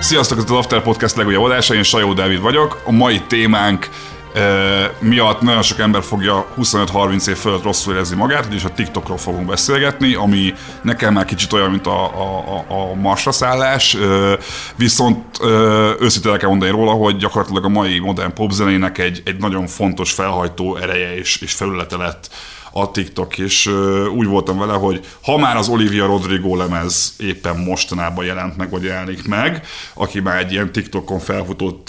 Sziasztok, ez az After Podcast legújabb adása, én Sajó Dávid vagyok. A mai témánk miatt nagyon sok ember fogja 25-30 év fölött rosszul érezni magát, és a TikTokról fogunk beszélgetni, ami nekem már kicsit olyan, mint a, a, a, marsra szállás, viszont őszintén kell mondani róla, hogy gyakorlatilag a mai modern popzenének egy, egy nagyon fontos felhajtó ereje és, és felülete lett a TikTok, és úgy voltam vele, hogy ha már az Olivia Rodrigo lemez éppen mostanában jelent meg, vagy jelenik meg, aki már egy ilyen TikTokon felfutott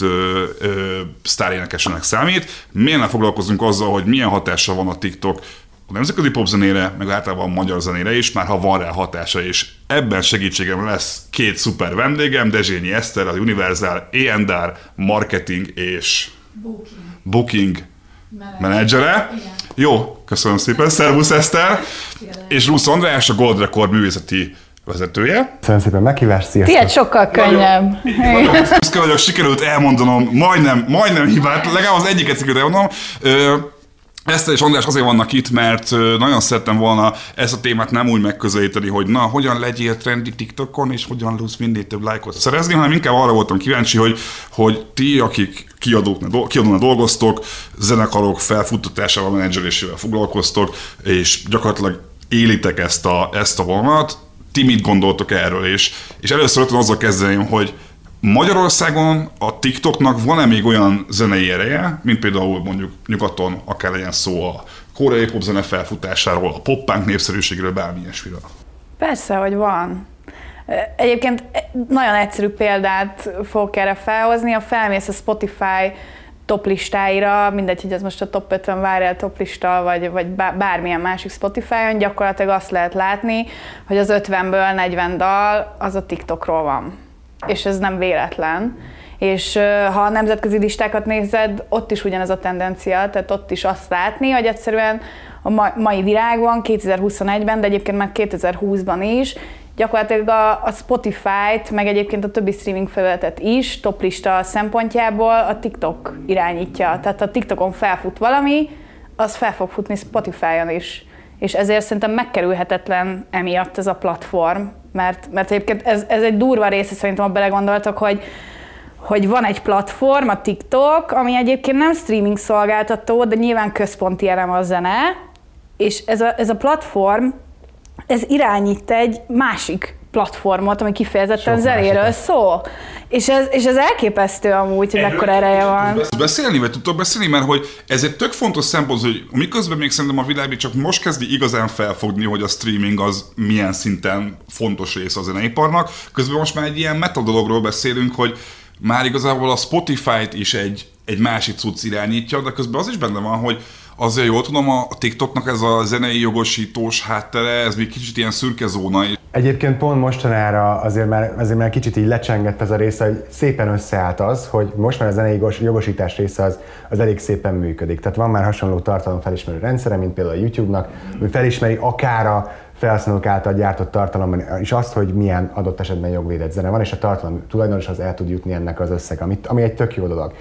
sztárénekesenek számít, miért ne foglalkozunk azzal, hogy milyen hatása van a TikTok a nemzetközi popzenére, meg általában a magyar zenére is, már ha van rá hatása, és ebben segítségem lesz két szuper vendégem, Dezsényi Eszter, az Universal A&R Marketing és Booking. Booking menedzsere. Jó, köszönöm szépen. Szervusz Eszter. És Rusz András, a Gold Record művészeti vezetője. Köszönöm szépen meghívást, sziasztok! Tiéd sokkal könnyebb. Büszke vagyok, sikerült elmondanom, majdnem, majdnem hibát, legalább az egyiket sikerült elmondanom. Eszter és András azért vannak itt, mert nagyon szerettem volna ezt a témát nem úgy megközelíteni, hogy na, hogyan legyél trendi TikTokon, és hogyan tudsz mindig több lájkot szerezni, hanem inkább arra voltam kíváncsi, hogy, hogy ti, akik kiadók, kiadónál dolgoztok, zenekarok felfuttatásával, menedzselésével foglalkoztok, és gyakorlatilag élitek ezt a, ezt a vonalat, ti mit gondoltok erről, és, és először ott azzal kezdeném, hogy Magyarországon a TikToknak van-e még olyan zenei ereje, mint például mondjuk nyugaton, akár legyen szó a koreai popzene felfutásáról, a poppánk népszerűségről, bármi ilyesmiről? Persze, hogy van. Egyébként nagyon egyszerű példát fogok erre felhozni. Ha felmész a Spotify top listáira, mindegy, hogy ez most a top 50 viral top lista, vagy, vagy bármilyen másik Spotify-on, gyakorlatilag azt lehet látni, hogy az 50-ből 40 dal az a TikTokról van és ez nem véletlen. És ha a nemzetközi listákat nézed, ott is ugyanez a tendencia, tehát ott is azt látni, hogy egyszerűen a mai világban, 2021-ben, de egyébként már 2020-ban is, gyakorlatilag a, a Spotify-t, meg egyébként a többi streaming felületet is toplista szempontjából a TikTok irányítja. Tehát a TikTokon felfut valami, az fel fog futni Spotify-on is. És ezért szerintem megkerülhetetlen emiatt ez a platform, mert, mert egyébként ez, ez egy durva része szerintem, ha belegondoltak, hogy, hogy van egy platform, a TikTok, ami egyébként nem streaming szolgáltató, de nyilván központi elem a zene, és ez a, ez a platform, ez irányít egy másik platformot, ami kifejezetten zenéről szól. És ez, és ez elképesztő amúgy, hogy mekkora ereje van. Beszélni, vagy tudtok beszélni, mert hogy ez egy tök fontos szempont, hogy miközben még szerintem a világ csak most kezdi igazán felfogni, hogy a streaming az milyen szinten fontos része a zeneiparnak, közben most már egy ilyen metodologról beszélünk, hogy már igazából a Spotify-t is egy, egy másik cucc irányítja, de közben az is benne van, hogy azért jól tudom, a TikToknak ez a zenei jogosítós háttere, ez még kicsit ilyen szürke zóna. Egyébként pont mostanára azért már, azért már kicsit így lecsengett ez a része, hogy szépen összeállt az, hogy most már a zenei jogosítás része az, az elég szépen működik. Tehát van már hasonló tartalom felismerő rendszere, mint például a YouTube-nak, ami felismeri akár a felhasználók által gyártott tartalomban is azt, hogy milyen adott esetben jogvédett zene van, és a tartalom tulajdonos az el tud jutni ennek az összeg, amit, ami egy tök jó dolog.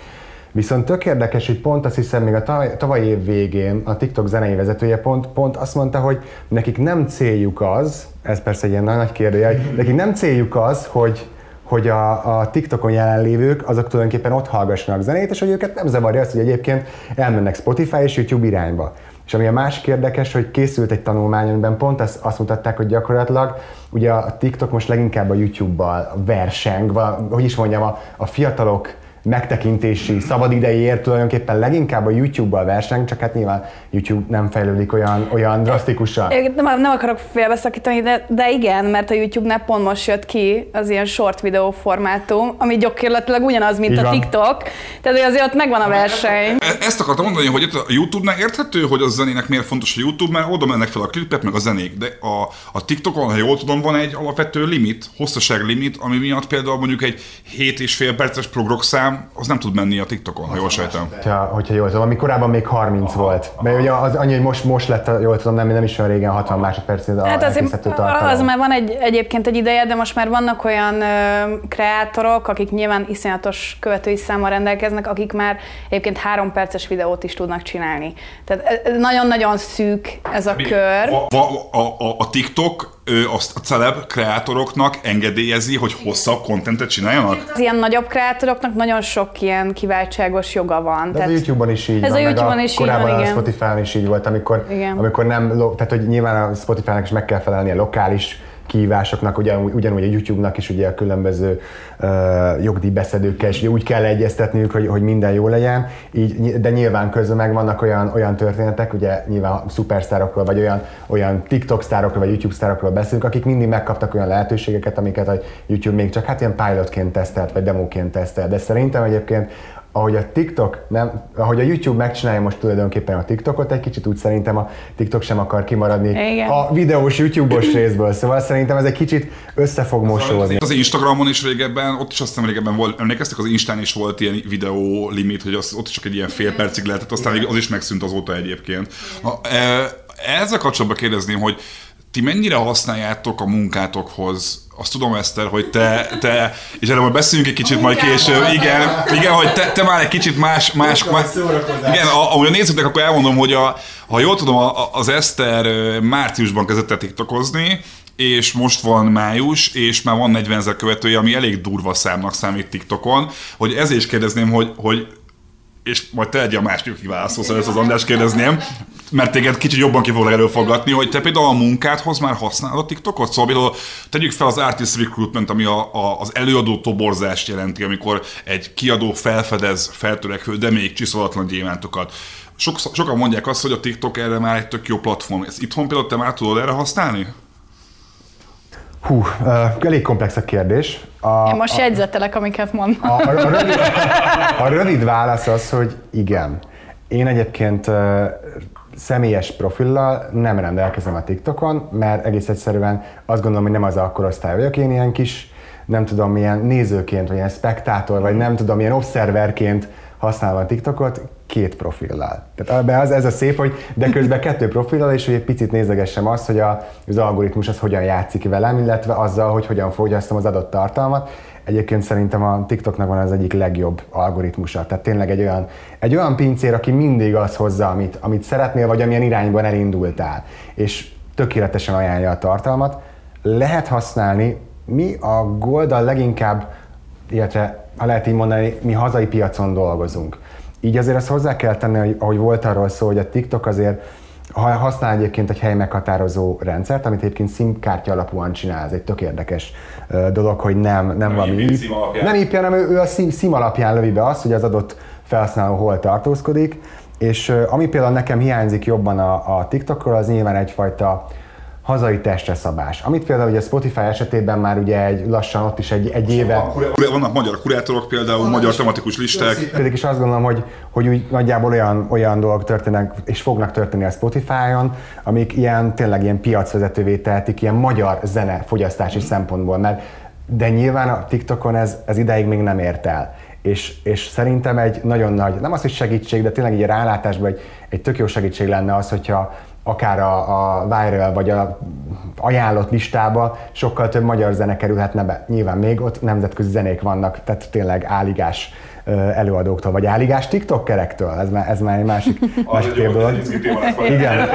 Viszont tök érdekes, hogy pont azt hiszem még a tavalyi év végén a TikTok zenei vezetője pont, pont azt mondta, hogy nekik nem céljuk az, ez persze egy ilyen nagy kérdője, nekik nem céljuk az, hogy, hogy a, a TikTokon jelenlévők azok tulajdonképpen ott hallgassanak zenét, és hogy őket nem zavarja az, hogy egyébként elmennek Spotify és YouTube irányba. És ami a másik érdekes, hogy készült egy tanulmány, amiben pont azt, azt mutatták, hogy gyakorlatilag ugye a TikTok most leginkább a YouTube-bal verseng, hogy is mondjam, a, a fiatalok megtekintési szabadidejéért tulajdonképpen leginkább a YouTube-bal verseng, csak hát nyilván YouTube nem fejlődik olyan, olyan drasztikusan. Nem, nem akarok félbeszakítani, de, de igen, mert a YouTube-nál pont most jött ki az ilyen short videó formátum, ami gyakorlatilag ugyanaz, mint Igen. a TikTok, tehát azért ott megvan a verseny. E, ezt akartam mondani, hogy itt a YouTube-nál érthető, hogy a zenének miért fontos a YouTube, mert oda mennek fel a klipek, meg a zenék, de a, a TikTokon, ha jól tudom, van egy alapvető limit, hosszaság limit, ami miatt például mondjuk egy 7 és fél perces az nem tud menni a TikTokon, ha jól sejtem. Hogyha, hogyha jól tudom, ami korábban még 30 volt. Mert ugye az annyi, hogy most, most lett, jól tudom, nem, nem is olyan régen 60 másodperc a Hát azért elkészítő tartalom. az már van egy, egyébként egy ideje, de most már vannak olyan ö, kreátorok, akik nyilván iszonyatos követői számmal rendelkeznek, akik már egyébként három perces videót is tudnak csinálni. Tehát nagyon-nagyon szűk ez a kör. A, a, a, a TikTok ő azt a celeb kreátoroknak engedélyezi, hogy hosszabb kontentet csináljanak? Az ilyen nagyobb kreátoroknak nagyon sok ilyen kiváltságos joga van. De ez a YouTube-on is így ez van, a meg YouTube-on is így korábban van, a. Spotify-on is így volt, amikor, Igen. amikor nem, tehát hogy nyilván a Spotify-nak is meg kell felelni a lokális kihívásoknak, ugyanúgy, ugyanúgy a YouTube-nak is ugye a különböző uh, jogdíjbeszedőkkel is ugye úgy kell egyeztetniük, hogy, hogy minden jó legyen, így, de nyilván közben meg vannak olyan, olyan történetek, ugye nyilván szupersztárokról, vagy olyan, olyan TikTok sztárokról, vagy YouTube sztárokról beszélünk, akik mindig megkaptak olyan lehetőségeket, amiket a YouTube még csak hát ilyen pilotként tesztelt, vagy demóként tesztelt, de szerintem egyébként ahogy a TikTok, nem, ahogy a YouTube megcsinálja most tulajdonképpen a TikTokot, egy kicsit úgy szerintem a TikTok sem akar kimaradni Igen. a videós YouTube-os részből, szóval szerintem ez egy kicsit össze fog mosódni. Az Instagramon is régebben, ott is azt hiszem régebben volt, emlékeztek, az Instán is volt ilyen videó limit, hogy az, ott csak egy ilyen fél percig lehetett, aztán az is megszűnt azóta egyébként. Na, e, ezzel kapcsolatban kérdezném, hogy ti mennyire használjátok a munkátokhoz azt tudom, Eszter, hogy te, te és erről majd beszéljünk egy kicsit majd később. Igen, igen, hogy te, te már egy kicsit más, más, más igen, ahogy a nézőknek akkor elmondom, hogy a, ha jól tudom, a, az Eszter márciusban kezdett el tiktokozni, és most van május, és már van 40 ezer követője, ami elég durva számnak számít TikTokon, hogy ezért is kérdezném, hogy, hogy és majd te egy a második válaszolsz, ezt az András kérdezném, mert téged kicsit jobban ki foglak előfogadni, hogy te például a munkádhoz már használod a TikTokot? Szóval például tegyük fel az Artist Recruitment, ami a, a, az előadó toborzást jelenti, amikor egy kiadó felfedez feltörekvő, de még csiszolatlan gyémántokat. Sok, sokan mondják azt, hogy a TikTok erre már egy tök jó platform. Ezt itthon például te már tudod erre használni? Hú, uh, elég komplex a kérdés. A, Én most jegyzetelek, amiket mondom. A, a, a, rövid, a rövid válasz az, hogy igen. Én egyébként ö, személyes profillal nem rendelkezem a TikTokon, mert egész egyszerűen azt gondolom, hogy nem az a korosztály vagyok. Én ilyen kis, nem tudom, milyen nézőként, vagy ilyen spektátor, vagy nem tudom, milyen obszerverként használom a TikTokot két profillal. Tehát az, ez a szép, hogy de közben kettő profillal, és hogy egy picit nézegessem azt, hogy a, az algoritmus az hogyan játszik velem, illetve azzal, hogy hogyan fogyasztom az adott tartalmat. Egyébként szerintem a TikToknak van az egyik legjobb algoritmusa. Tehát tényleg egy olyan, egy olyan pincér, aki mindig az hozza, amit, amit szeretnél, vagy amilyen irányban elindultál. És tökéletesen ajánlja a tartalmat. Lehet használni, mi a Goldal leginkább, illetve ha lehet így mondani, mi hazai piacon dolgozunk. Így azért azt hozzá kell tenni, hogy ahogy volt arról szó, hogy a TikTok azért ha használ egyébként egy hely meghatározó rendszert, amit egyébként SIM-kártya alapúan csinál, ez egy tök érdekes dolog, hogy nem, nem, valami IP nem IP, hanem ő, ő a SIM, alapján lövi be azt, hogy az adott felhasználó hol tartózkodik, és ami például nekem hiányzik jobban a, a TikTokról, az nyilván egyfajta hazai testre szabás. Amit például ugye Spotify esetében már ugye egy lassan ott is egy, egy éve Vannak magyar kurátorok például, magyar tematikus listák. pedig is azt gondolom, hogy, hogy úgy nagyjából olyan, olyan dolgok történnek, és fognak történni a Spotify-on, amik ilyen, tényleg ilyen piacvezetővé tehetik, ilyen magyar zene fogyasztási szempontból, mert de nyilván a TikTokon ez, ez ideig még nem ért el. És, és szerintem egy nagyon nagy, nem az, hogy segítség, de tényleg így a rálátásban egy, egy tök jó segítség lenne az, hogyha akár a, a viral vagy a ajánlott listába sokkal több magyar zene kerülhetne be. Nyilván még ott nemzetközi zenék vannak, tehát tényleg áligás előadóktól, vagy áligás tiktokerektől, ez már, ez már egy másik, másik tér dolog. Igen.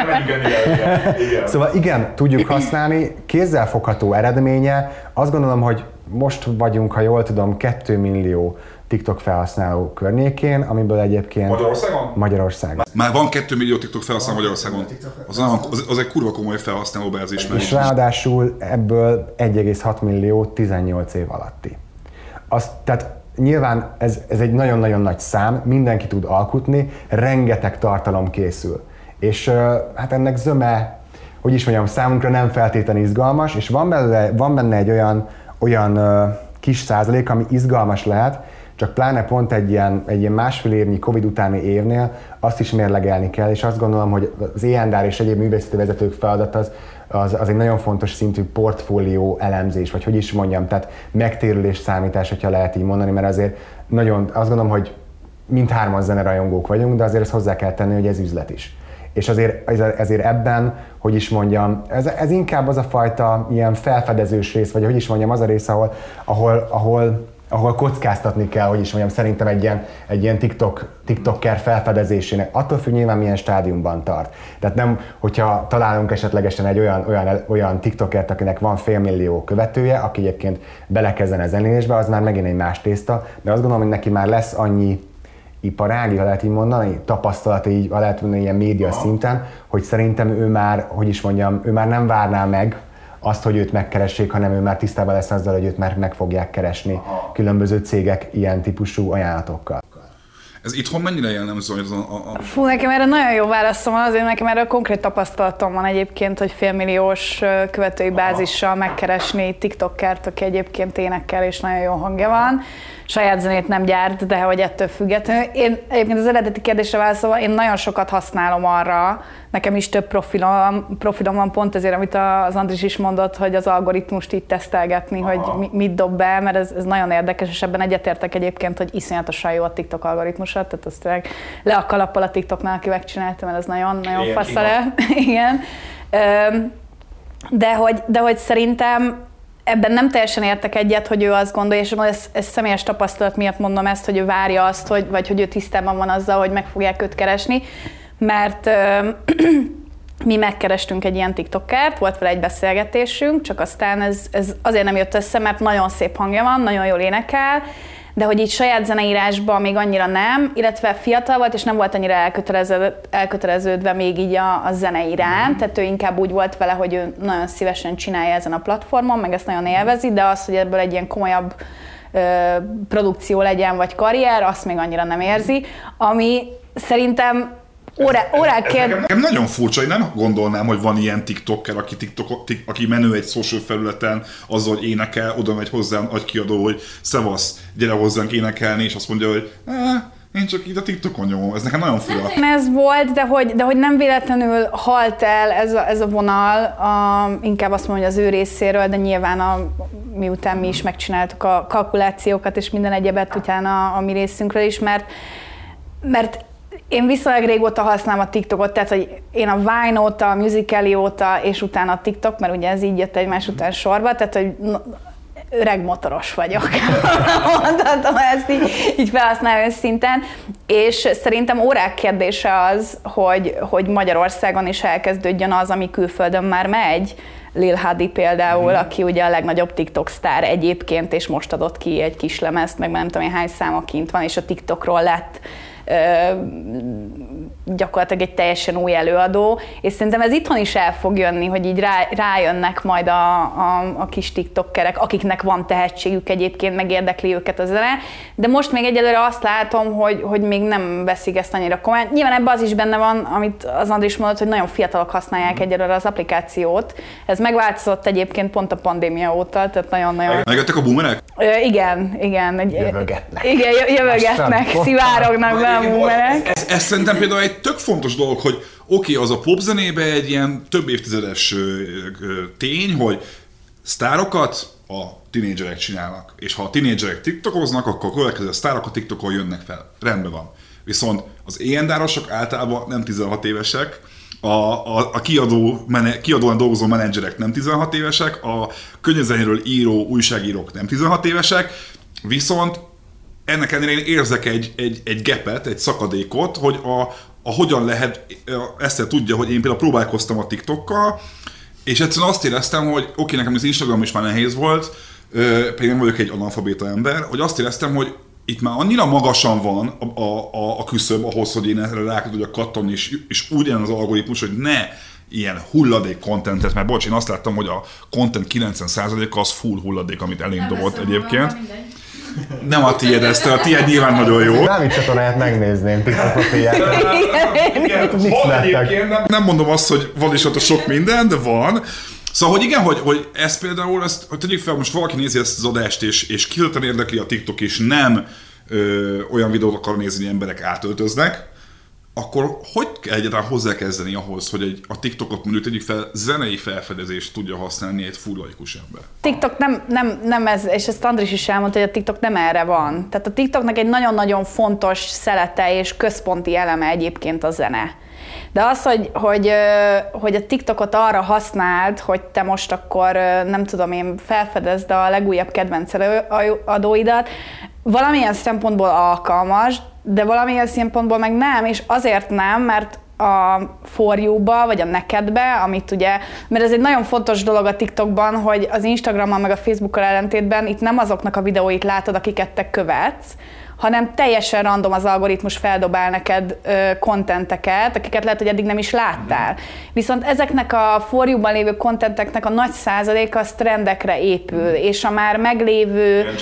Szóval igen, tudjuk használni, kézzelfogható eredménye. Azt gondolom, hogy most vagyunk, ha jól tudom, 2 millió TikTok felhasználó környékén, amiből egyébként Magyarországon? Magyarországon. Már van 2 millió TikTok felhasználó Magyarországon. Az, az, az egy kurva komoly felhasználó bázis. És ráadásul ebből 1,6 millió 18 év alatti. Azt, tehát nyilván ez, ez egy nagyon-nagyon nagy szám, mindenki tud alkotni, rengeteg tartalom készül. És hát ennek zöme, hogy is mondjam, számunkra nem feltétlenül izgalmas, és van, belőle, van benne egy olyan, olyan kis százalék, ami izgalmas lehet, csak pláne pont egy ilyen, egy ilyen másfél évnyi Covid utáni évnél azt is mérlegelni kell, és azt gondolom, hogy az ENDR és egyéb művészeti vezetők feladat az, az, az egy nagyon fontos szintű portfólió elemzés, vagy hogy is mondjam, tehát megtérülés számítás, hogyha lehet így mondani, mert azért nagyon, azt gondolom, hogy mindhárman zenerajongók vagyunk, de azért ezt hozzá kell tenni, hogy ez üzlet is. És azért, ezért ebben, hogy is mondjam, ez, ez inkább az a fajta ilyen felfedezős rész, vagy hogy is mondjam, az a rész, ahol, ahol, ahol ahol kockáztatni kell, hogy is mondjam, szerintem egy ilyen, egy ilyen TikTok, TikToker felfedezésének. Attól függ nyilván milyen stádiumban tart. Tehát nem, hogyha találunk esetlegesen egy olyan, olyan, olyan TikTokert, akinek van félmillió követője, aki egyébként belekezden a zenélésbe, az már megint egy más tészta, de azt gondolom, hogy neki már lesz annyi iparági, ha lehet így mondani, tapasztalata így, ha lehet mondani ilyen média szinten, hogy szerintem ő már, hogy is mondjam, ő már nem várná meg, azt, hogy őt megkeressék, hanem ő már tisztában lesz azzal, hogy őt már meg fogják keresni Aha. különböző cégek ilyen típusú ajánlatokkal. Ez itthon mennyire jellemző? Hogy az a, a, a... Fú, nekem erre nagyon jó válaszom van, azért nekem erre a konkrét tapasztalatom van egyébként, hogy félmilliós követői bázissal megkeresni TikTokert, aki egyébként énekkel és nagyon jó hangja van saját zenét nem gyárt, de hogy ettől függetlenül. Én egyébként az eredeti kérdésre válaszolva, én nagyon sokat használom arra, nekem is több profilom, profilom van pont ezért, amit az Andris is mondott, hogy az algoritmust így tesztelgetni, Aha. hogy mit dob be, mert ez, ez nagyon érdekes, és ebben egyetértek egyébként, hogy iszonyatosan jó a TikTok algoritmusa, tehát azt tényleg le a kalappal a TikToknál, aki megcsinálta, mert ez nagyon, nagyon faszale. Igen. De hogy, de hogy szerintem ebben nem teljesen értek egyet, hogy ő azt gondolja, és ez, ez személyes tapasztalat miatt mondom ezt, hogy ő várja azt, hogy, vagy hogy ő tisztában van azzal, hogy meg fogják őt keresni, mert ö, mi megkerestünk egy ilyen TikTokert, volt vele egy beszélgetésünk, csak aztán ez, ez azért nem jött össze, mert nagyon szép hangja van, nagyon jól énekel, de hogy így saját zeneírásban még annyira nem, illetve fiatal volt, és nem volt annyira elköteleződve még így a, a zene iránt, tehát ő inkább úgy volt vele, hogy ő nagyon szívesen csinálja ezen a platformon, meg ezt nagyon élvezi, de az, hogy ebből egy ilyen komolyabb ö, produkció legyen, vagy karrier, azt még annyira nem érzi, ami szerintem Órá, kér... nekem, nekem, nagyon furcsa, hogy nem gondolnám, hogy van ilyen TikToker, aki, TikTok, tik, aki menő egy social felületen, azzal, hogy énekel, oda megy hozzám nagy kiadó, hogy szevasz, gyere hozzánk énekelni, és azt mondja, hogy én csak itt a TikTokon nyomom, ez nekem nagyon fura. Ez volt, de hogy, de hogy nem véletlenül halt el ez a, ez a vonal, a, inkább azt mondom, hogy az ő részéről, de nyilván a, miután mi is megcsináltuk a kalkulációkat és minden egyebet utána a, a mi részünkről is, mert, mert én viszonylag régóta használom a TikTokot, tehát hogy én a Vine óta, a Musical.ly óta, és utána a TikTok, mert ugye ez így jött egymás után sorba, tehát hogy öreg motoros vagyok. Mondhatom ezt így, így felhasználó szinten. És szerintem órák kérdése az, hogy, hogy Magyarországon is elkezdődjön az, ami külföldön már megy. Lil Hadi például, mm. aki ugye a legnagyobb TikTok sztár egyébként, és most adott ki egy kis lemezt, meg nem tudom én hány száma kint van, és a TikTokról lett gyakorlatilag egy teljesen új előadó, és szerintem ez itthon is el fog jönni, hogy így rá, rájönnek majd a, a, a kis tiktokkerek, akiknek van tehetségük egyébként, megérdekli őket a zene, de most még egyelőre azt látom, hogy, hogy még nem veszik ezt annyira komolyan. Nyilván ebben az is benne van, amit az Andris mondott, hogy nagyon fiatalok használják mm. egyelőre az applikációt. Ez megváltozott egyébként pont a pandémia óta, tehát nagyon-nagyon... Megjöttek a boomerek? igen, igen. Egy, jövögetnek. Igen, jövögetnek, szivárognak be a boomerek. Ez, ez szerintem például egy tök fontos dolog, hogy oké, okay, az a popzenébe egy ilyen több évtizedes tény, hogy sztárokat a tinédzserek csinálnak. És ha a tinédzserek tiktokoznak, akkor a következő sztárok a tiktokon jönnek fel. Rendben van. Viszont az éjjendárosok általában nem 16 évesek, a, a, a kiadó, mene, kiadóan dolgozó menedzserek nem 16 évesek, a könyvezenéről író újságírók nem 16 évesek, viszont ennek ellenére én érzek egy, egy, egy gepet, egy szakadékot, hogy a, a hogyan lehet, ezt tudja, hogy én például próbálkoztam a TikTokkal, és egyszerűen azt éreztem, hogy oké, nekem az Instagram is már nehéz volt, pedig nem vagyok egy analfabéta ember, hogy azt éreztem, hogy itt már annyira magasan van a, a, a, a küszöb ahhoz, hogy én erre rá tudjak kattani, és, és úgy az algoritmus, hogy ne ilyen hulladék kontentet, mert bocs, én azt láttam, hogy a content 90%-a az full hulladék, amit elém dobott egyébként. Nem a tiéd, ezt a tiéd nyilván nagyon jó. Dávid csatornáját megnézném, TikTokot nem, nem mondom azt, hogy van is ott a sok minden, de van. Szóval, hogy igen, hogy, hogy ez például, ezt, hogy tegyük fel, most valaki nézi ezt az adást, és, és kifejezetten érdekli a TikTok, és nem ö, olyan videót akar nézni, hogy emberek átöltöznek, akkor hogy kell egyáltalán hozzákezdeni ahhoz, hogy egy, a TikTokot mondjuk tegyük fel, zenei felfedezést tudja használni egy full ember? TikTok nem, nem, nem ez, és ezt Andris is elmondta, hogy a TikTok nem erre van. Tehát a TikToknak egy nagyon-nagyon fontos szelete és központi eleme egyébként a zene. De az, hogy, hogy, hogy a TikTokot arra használd, hogy te most akkor nem tudom én felfedezd a legújabb kedvenc adóidat, valamilyen szempontból alkalmas, de valamilyen szempontból meg nem, és azért nem, mert a forjúba, vagy a nekedbe, amit ugye, mert ez egy nagyon fontos dolog a TikTokban, hogy az Instagrammal meg a Facebookkal ellentétben itt nem azoknak a videóit látod, akiket te követsz, hanem teljesen random az algoritmus feldobál neked kontenteket, akiket lehet, hogy eddig nem is láttál. Viszont ezeknek a forjúban lévő kontenteknek a nagy százaléka az trendekre épül, és a már meglévő... Igen,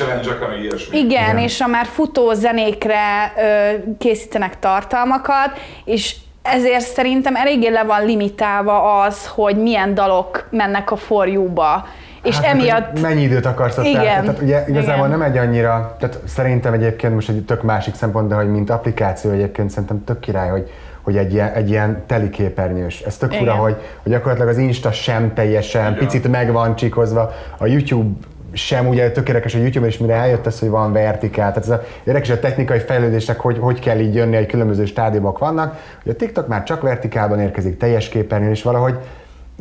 Igen, Igen, és a már futó zenékre ö, készítenek tartalmakat, és ezért szerintem eléggé le van limitálva az, hogy milyen dalok mennek a forjúba. És hát, emiatt... Mennyi időt akarsz ott Igen. Tehát ugye igazából Igen. nem egy annyira, tehát szerintem egyébként most egy tök másik szempont, de hogy mint applikáció egyébként szerintem tök király, hogy hogy egy ilyen, egy ilyen teliképernyős. Ez tök fura, hogy, hogy gyakorlatilag az Insta sem teljesen, Igen. picit meg van csikozva, a YouTube sem ugye tök érdekes a YouTube, és mire eljött ez, hogy van vertikál. Tehát ez a, érdekes a technikai fejlődések, hogy, hogy kell így jönni, hogy különböző stádiumok vannak. Hogy a TikTok már csak vertikálban érkezik, teljes képernyőn, és valahogy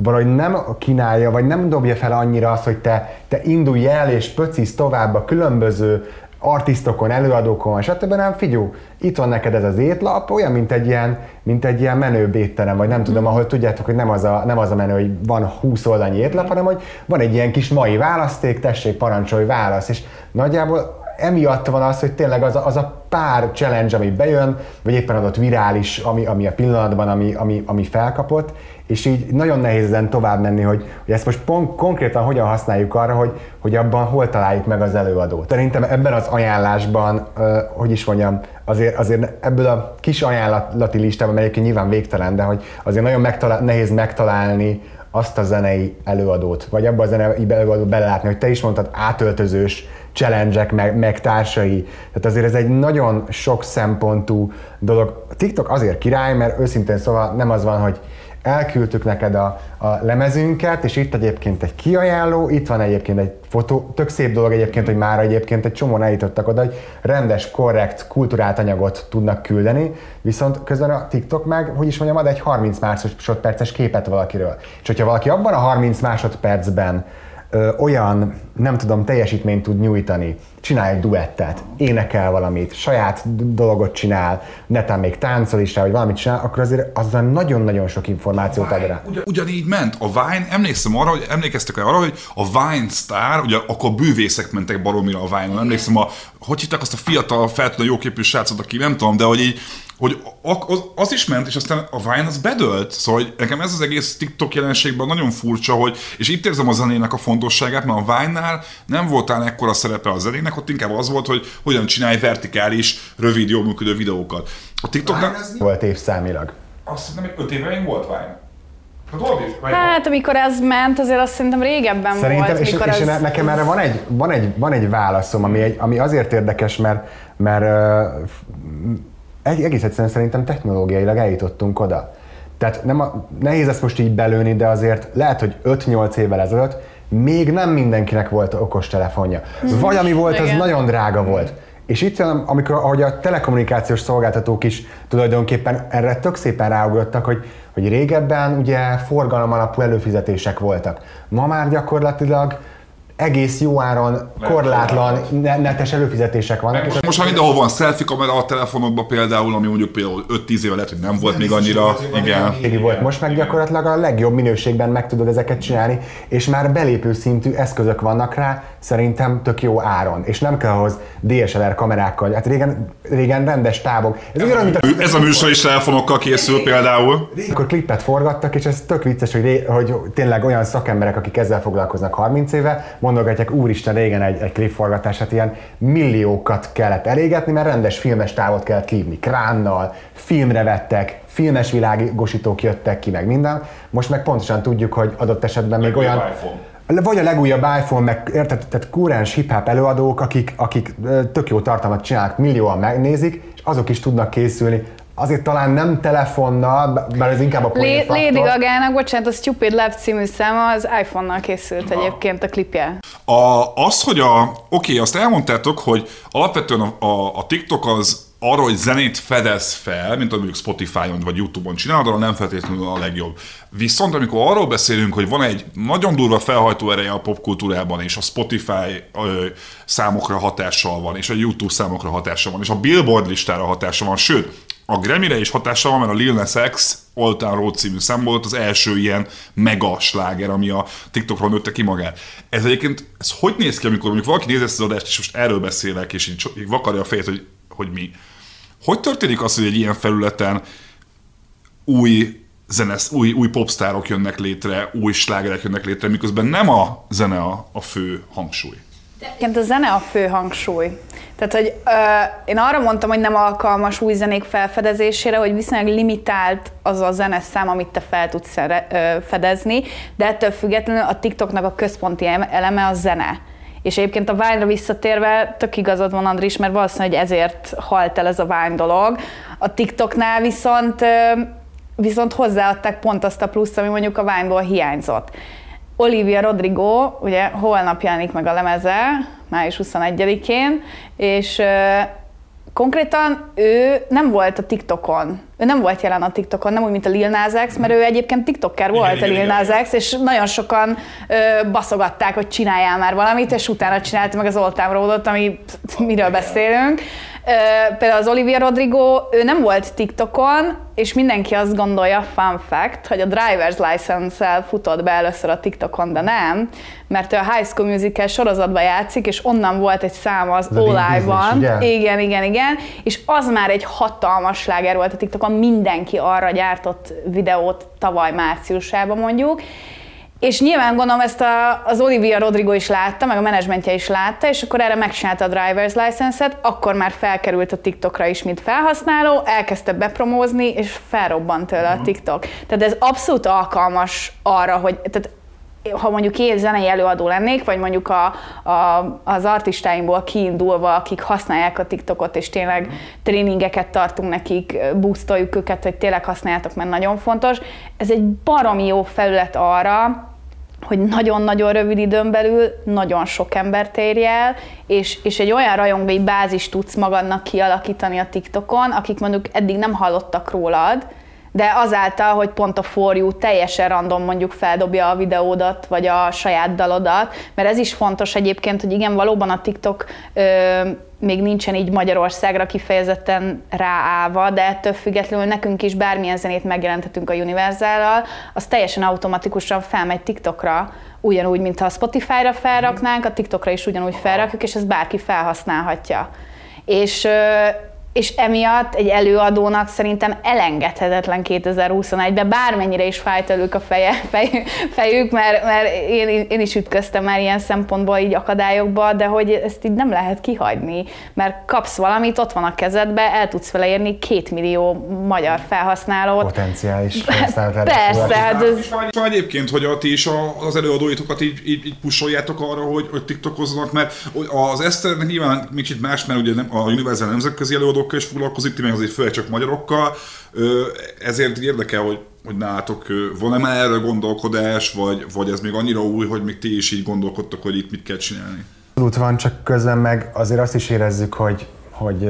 valahogy nem kínálja, vagy nem dobja fel annyira azt, hogy te, te indulj el és pöcisz tovább a különböző artistokon, előadókon, stb. nem figyú, itt van neked ez az étlap, olyan, mint egy ilyen, mint egy ilyen menő étterem, vagy nem tudom, mhm. ahol tudjátok, hogy nem az, a, nem az a menő, hogy van 20 oldalnyi étlap, hanem hogy van egy ilyen kis mai választék, tessék, parancsolj, válasz, és nagyjából emiatt van az, hogy tényleg az a, az a pár challenge, ami bejön, vagy éppen adott virális, ami, ami a pillanatban, ami, ami, ami felkapott, és így nagyon nehéz ezen tovább menni, hogy, hogy ezt most pont konkrétan hogyan használjuk arra, hogy, hogy abban hol találjuk meg az előadót. Szerintem ebben az ajánlásban, hogy is mondjam, azért, azért ebből a kis ajánlati listában, egyébként nyilván végtelen, de hogy azért nagyon megtalál, nehéz megtalálni azt a zenei előadót, vagy abba a zenei előadót belelátni, hogy te is mondtad, átöltözős challenge meg, meg társai. Tehát azért ez egy nagyon sok szempontú dolog. A TikTok azért király, mert őszintén szóval nem az van, hogy elküldtük neked a, a lemezünket, és itt egyébként egy kiajánló, itt van egyébként egy fotó, tök szép dolog egyébként, hogy már egyébként egy csomó eljutottak oda, hogy rendes, korrekt, kulturált anyagot tudnak küldeni, viszont közben a TikTok meg, hogy is mondjam, ad egy 30 másodperces képet valakiről. És hogyha valaki abban a 30 másodpercben ö, olyan, nem tudom, teljesítményt tud nyújtani, csinál egy duettet, énekel valamit, saját dolgot csinál, netán még táncol is rá, vagy valamit csinál, akkor azért azzal nagyon-nagyon sok információt ad rá. Ugyan, ugyanígy ment. A Vine, emlékszem arra, hogy emlékeztek arra, hogy a Vine Star, ugye akkor bűvészek mentek baromira a Vine-on, emlékszem, a, hogy hittek azt a fiatal, feltűnő jóképű srácot, aki nem tudom, de hogy így hogy az, az is ment, és aztán a Vine az bedölt. Szóval hogy nekem ez az egész TikTok jelenségben nagyon furcsa, hogy, és itt érzem a zenének a fontosságát, mert a Vine-nál nem voltál ekkora szerepe a zenének, ott inkább az volt, hogy hogyan csinálj vertikális, rövid, jól működő videókat. A TikToknak... Volt évszámilag. Azt hiszem, hogy 5 éve volt Vine. Hát, hát amikor ez ment, azért azt szerintem régebben szerintem, volt. És, és ez... nekem erre van egy, van egy, van egy válaszom, ami, egy, ami azért érdekes, mert, mert egész egyszerűen szerintem technológiailag eljutottunk oda. Tehát nem a, nehéz ezt most így belőni, de azért lehet, hogy 5-8 évvel ezelőtt még nem mindenkinek volt okos telefonja. Mhm. Vagy ami volt, az nagyon drága volt. És itt jön, amikor ahogy a telekommunikációs szolgáltatók is tulajdonképpen erre tök szépen ráugrottak, hogy, hogy régebben ugye forgalom alapú előfizetések voltak. Ma már gyakorlatilag egész jó áron, korlátlan netes előfizetések vannak. Most, most már mindenhol van selfie kamera a telefonodban például, ami mondjuk például 5-10 éve lehet, hogy nem volt még annyira. Igen. volt. Most meg gyakorlatilag a legjobb minőségben meg tudod ezeket csinálni, és már belépő szintű eszközök vannak rá, szerintem tök jó áron. És nem kell ahhoz DSLR kamerákkal. Hát régen, régen rendes távok. Ez, ez, a, mint a, ez a műsor is telefonokkal készül például. Akkor klippet forgattak, és ez tök vicces, hogy, hogy tényleg olyan szakemberek, akik ezzel foglalkoznak 30 éve, mondogatják, úristen, régen egy, egy klipforgatás, hát ilyen milliókat kellett elégetni, mert rendes filmes távot kellett kívni, kránnal, filmre vettek, filmes világosítók jöttek ki, meg minden. Most meg pontosan tudjuk, hogy adott esetben még olyan... vagy a legújabb iPhone, meg érted, tehát kúrens hip-hop előadók, akik, akik tök jó tartalmat csinálnak, millióan megnézik, és azok is tudnak készülni. Azért talán nem telefonnal, mert ez inkább a Lady Gaga-nak, bocsánat, a Stupid Love című száma az iPhone-nal készült egyébként a klipje. A, az, hogy a, oké, okay, azt elmondtátok, hogy alapvetően a, a, a TikTok az arra, hogy zenét fedez fel, mint mondjuk Spotify-on vagy YouTube-on csinálod, arra nem feltétlenül a legjobb. Viszont amikor arról beszélünk, hogy van egy nagyon durva felhajtó ereje a popkultúrában, és a Spotify ö, számokra hatással van, és a YouTube számokra hatással van, és a Billboard listára hatással van, sőt, a Grammy-re is hatással van, mert a Lil Nas X Old Town Road című szám volt az első ilyen mega sláger, ami a TikTokról nőtte ki magát. Ez egyébként, ez hogy néz ki, amikor mondjuk valaki néz ezt az adást, és most erről beszélek, és így vakarja a fejét, hogy, hogy mi. Hogy történik az, hogy egy ilyen felületen új zenesz, új, új popstárok jönnek létre, új slágerek jönnek létre, miközben nem a zene a, a fő hangsúly? Egyébként a zene a fő hangsúly. Tehát, hogy ö, én arra mondtam, hogy nem alkalmas új zenék felfedezésére, hogy viszonylag limitált az a zeneszám, amit te fel tudsz fedezni, de ettől függetlenül a TikToknak a központi eleme a zene. És egyébként a Vine-ra visszatérve tök igazad van, Andris, mert valószínűleg ezért halt el ez a Vine dolog. A TikToknál viszont, viszont hozzáadták pont azt a pluszt, ami mondjuk a Vine-ból hiányzott. Olivia Rodrigo, ugye holnap jelenik meg a lemeze, május 21-én, és konkrétan ő nem volt a TikTokon. Ő nem volt jelen a TikTokon, nem úgy, mint a Lil Nas X, mert ő egyébként TikToker volt igen, a Lil Nas X, és nagyon sokan ö, baszogatták, hogy csináljál már valamit, és utána csinálta meg az Old Town Road-ot, ami miről beszélünk például az Olivia Rodrigo, ő nem volt TikTokon, és mindenki azt gondolja, fun fact, hogy a driver's license-el futott be először a TikTokon, de nem, mert ő a High School Musical sorozatban játszik, és onnan volt egy szám az Olive-ban. Igen, igen, igen. És az már egy hatalmas sláger volt a TikTokon, mindenki arra gyártott videót tavaly márciusában mondjuk, és nyilván gondolom ezt a, az Olivia Rodrigo is látta, meg a menedzsmentje is látta, és akkor erre megcsinálta a driver's license-et, akkor már felkerült a TikTokra is, mint felhasználó, elkezdte bepromózni, és felrobbant tőle a mhm. TikTok. Tehát ez abszolút alkalmas arra, hogy tehát ha mondjuk én zenei előadó lennék, vagy mondjuk a, a, az artistáimból kiindulva, akik használják a TikTokot, és tényleg tréningeket tartunk nekik, boostoljuk őket, hogy tényleg használjátok, mert nagyon fontos. Ez egy baromi jó felület arra, hogy nagyon-nagyon rövid időn belül nagyon sok embert érj el, és, és egy olyan rajongói bázis tudsz magadnak kialakítani a TikTokon, akik mondjuk eddig nem hallottak rólad, de azáltal, hogy pont a For You teljesen random mondjuk feldobja a videódat, vagy a saját dalodat, mert ez is fontos egyébként, hogy igen, valóban a TikTok ö, még nincsen így Magyarországra kifejezetten ráállva, de ettől függetlenül nekünk is bármilyen zenét megjelentetünk a Universal-al, az teljesen automatikusan felmegy TikTokra, ugyanúgy, mint ha a Spotify-ra felraknánk, a TikTokra is ugyanúgy felrakjuk, és ezt bárki felhasználhatja. És és emiatt egy előadónak szerintem elengedhetetlen 2021-ben, bármennyire is fájt elők a feje, fej, fejük, mert, mert én, én is ütköztem már ilyen szempontból így akadályokba, de hogy ezt így nem lehet kihagyni, mert kapsz valamit, ott van a kezedbe, el tudsz vele érni két millió magyar felhasználót. Potenciális felhasználót. Persze. Hát ez... Van egyébként, hogy a ti is az előadóitokat így, így, így pusoljátok arra, hogy, hogy tiktokozzanak, mert az Eszternek nyilván kicsit más, mert ugye nem, a Universal nemzetközi előadók magyarokkal is foglalkozik, ti meg azért főleg csak magyarokkal, ezért érdekel, hogy, hogy nálatok van-e már erre gondolkodás, vagy, vagy ez még annyira új, hogy még ti is így gondolkodtok, hogy itt mit kell csinálni? Abszolút van, csak közben meg azért azt is érezzük, hogy, hogy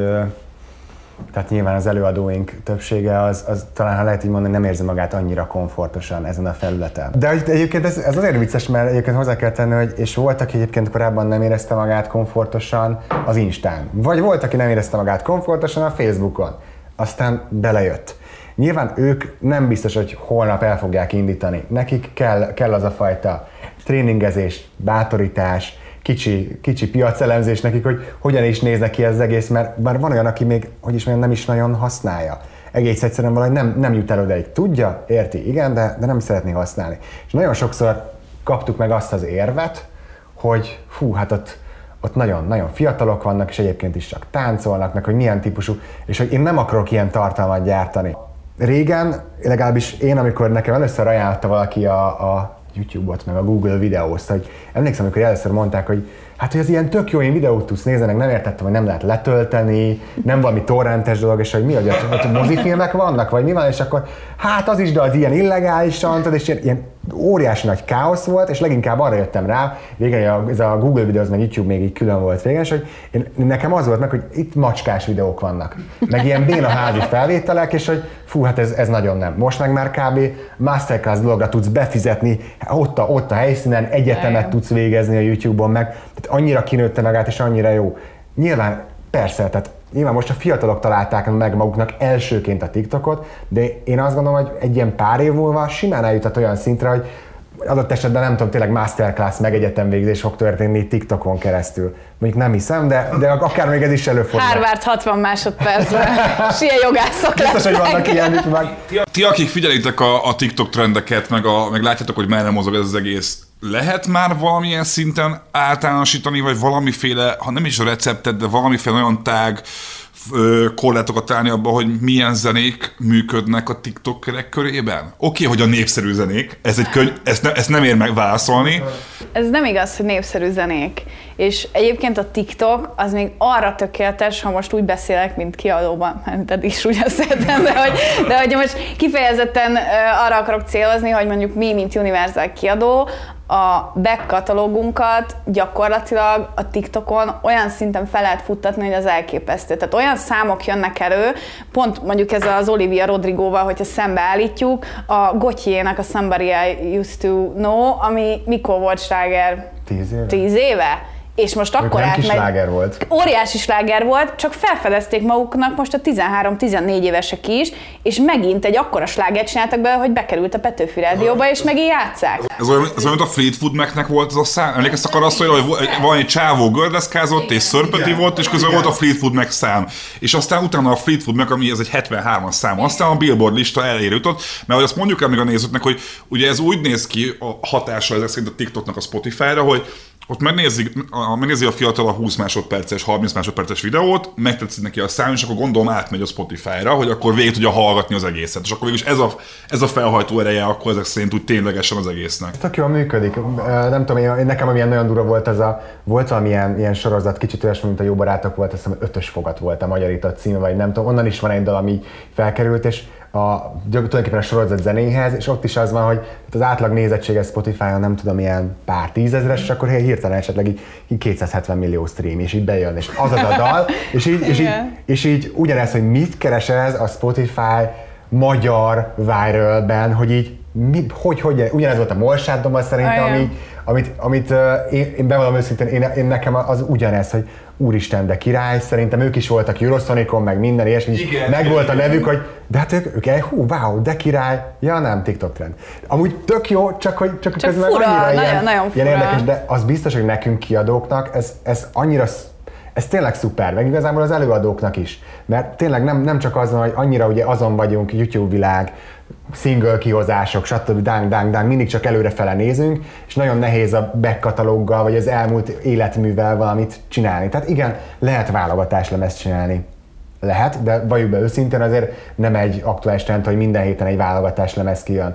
tehát nyilván az előadóink többsége az, az talán, ha lehet így mondani, nem érzi magát annyira komfortosan ezen a felületen. De egyébként ez, ez azért vicces, mert egyébként hozzá kell tenni, hogy és volt, aki egyébként korábban nem érezte magát komfortosan az Instán. Vagy volt, aki nem érezte magát komfortosan a Facebookon. Aztán belejött. Nyilván ők nem biztos, hogy holnap el fogják indítani. Nekik kell, kell az a fajta tréningezés, bátorítás, kicsi, kicsi piacelemzés nekik, hogy hogyan is néznek ki ez az egész, mert bár van olyan, aki még, hogy is mondjam, nem is nagyon használja. Egész egyszerűen valahogy nem, nem jut el odaig. Tudja, érti, igen, de, de nem szeretné használni. És nagyon sokszor kaptuk meg azt az érvet, hogy fú, hát ott, ott nagyon, nagyon fiatalok vannak, és egyébként is csak táncolnak, meg hogy milyen típusú, és hogy én nem akarok ilyen tartalmat gyártani. Régen, legalábbis én, amikor nekem először ajánlotta valaki a, a YouTube-ot, meg a Google videózt, hogy emlékszem, amikor először mondták, hogy hát, hogy az ilyen tök jó, én videót tudsz nézni, meg nem értettem, hogy nem lehet letölteni, nem valami torrentes dolog, és hogy mi, hogy, hogy mozifilmek vannak, vagy mi van, és akkor hát az is, de az ilyen illegálisan, tudod, és ilyen, ilyen óriási nagy káosz volt, és leginkább arra jöttem rá, régen ez a Google videóz, meg YouTube még így külön volt régen, és hogy én, nekem az volt meg, hogy itt macskás videók vannak, meg ilyen béna házi felvételek, és hogy fú, hát ez, ez nagyon nem. Most meg már kb. masterclass dologra tudsz befizetni, ott a, ott a helyszínen egyetemet tudsz végezni a YouTube-on meg, tehát annyira kinőtte magát, és annyira jó. Nyilván persze, tehát Nyilván most a fiatalok találták meg maguknak elsőként a TikTokot, de én azt gondolom, hogy egy ilyen pár év múlva simán eljutott olyan szintre, hogy adott esetben nem tudom, tényleg masterclass meg egyetemvégzés fog történni TikTokon keresztül. Mondjuk nem hiszem, de, de akár még ez is előfordul. Harvard 60 másodpercben. Sia jogászok Biztos, hogy vannak ilyen meg. Ti, ti, akik figyelitek a, a TikTok trendeket, meg, a, meg látjátok, hogy merre mozog ez az egész, lehet már valamilyen szinten általánosítani, vagy valamiféle, ha nem is a receptet, de valamiféle olyan tág korlátokat találni abban, hogy milyen zenék működnek a TikTokerek körében? Oké, okay, hogy a népszerű zenék, ez egy könyv, ezt, ne, ezt nem ér meg válaszolni. Ez nem igaz, hogy népszerű zenék. És egyébként a TikTok az még arra tökéletes, ha most úgy beszélek, mint kiadóban, mert eddig is úgy beszéltem, de hogy, de hogy most kifejezetten arra akarok célozni, hogy mondjuk mi, mint Universal kiadó, a back katalógunkat gyakorlatilag a TikTokon olyan szinten fel lehet futtatni, hogy az elképesztő. Tehát olyan számok jönnek elő, pont mondjuk ez az Olivia Rodrigóval, hogyha szembeállítjuk, a Gotyiének a Somebody I Used to Know, ami mikor volt sláger? Tíz éve. Tíz éve? És most akkor nem átmegy. sláger volt. Óriási sláger volt, csak felfedezték maguknak most a 13-14 évesek is, és megint egy akkora slágert csináltak be, hogy bekerült a Petőfi Rádióba, és megint játszák. Ez olyan, ez olyan, mint a Fleetwood Macnek volt az a szám. Emlékeztek arra azt, hogy van egy csávó gördeszkázott, és szörpeti volt, és közben volt a Fleetwood Mac szám. És aztán utána a Fleetwood Mac, ami ez egy 73-as szám, aztán a Billboard lista elérő jutott, mert hogy azt mondjuk el még a nézőknek, hogy ugye ez úgy néz ki a hatása ezek szerint a TikToknak a Spotify-ra, hogy ott megnézi, megnézi a fiatal a 20 másodperces, 30 másodperces videót, megtetszik neki a szám, és akkor gondolom átmegy a Spotify-ra, hogy akkor végig tudja hallgatni az egészet. És akkor végül ez a, ez a felhajtó ereje akkor ezek szerint úgy ténylegesen az egésznek. Tök jól működik. Nem tudom, én, nekem amilyen nagyon durva volt ez a, volt valamilyen ilyen sorozat, kicsit olyasmi, mint a Jó Barátok volt, azt hiszem ötös fogat volt a magyarított cím, vagy nem tudom, onnan is van egy dal, ami felkerült, és a, tulajdonképpen a sorozat zenéhez, és ott is az van, hogy az átlag nézettsége Spotify-on nem tudom, ilyen pár tízezres, és akkor hirtelen esetleg így, így 270 millió stream, és így bejön, és az az a dal, és így, és így, és így ugyanez, hogy mit keres ez a Spotify magyar viralben, hogy így mi, hogy, hogy, ugyanez volt a Molsáddommal szerintem, ami, amit, amit én, én bevallom őszintén, én, én, nekem az ugyanez, hogy úristen, de király, szerintem ők is voltak Eurosonicon, meg minden ilyesmi, igen, meg igen, volt a nevük, hogy de hát ők, ők hú, wow, de király, ja nem, TikTok trend. Amúgy tök jó, csak hogy csak, csak közben fura, annyira nagyon, ilyen, nagyon ilyen érdekes, de az biztos, hogy nekünk kiadóknak ez, ez annyira ez tényleg szuper, meg igazából az előadóknak is. Mert tényleg nem, nem csak azon, hogy annyira ugye azon vagyunk, YouTube világ, single kihozások, stb. dang, dang, dang, mindig csak előrefele nézünk, és nagyon nehéz a back vagy az elmúlt életművel valamit csinálni. Tehát igen, lehet válogatás lemezt csinálni. Lehet, de valljuk be őszintén, azért nem egy aktuális trend, hogy minden héten egy válogatás lemez kijön.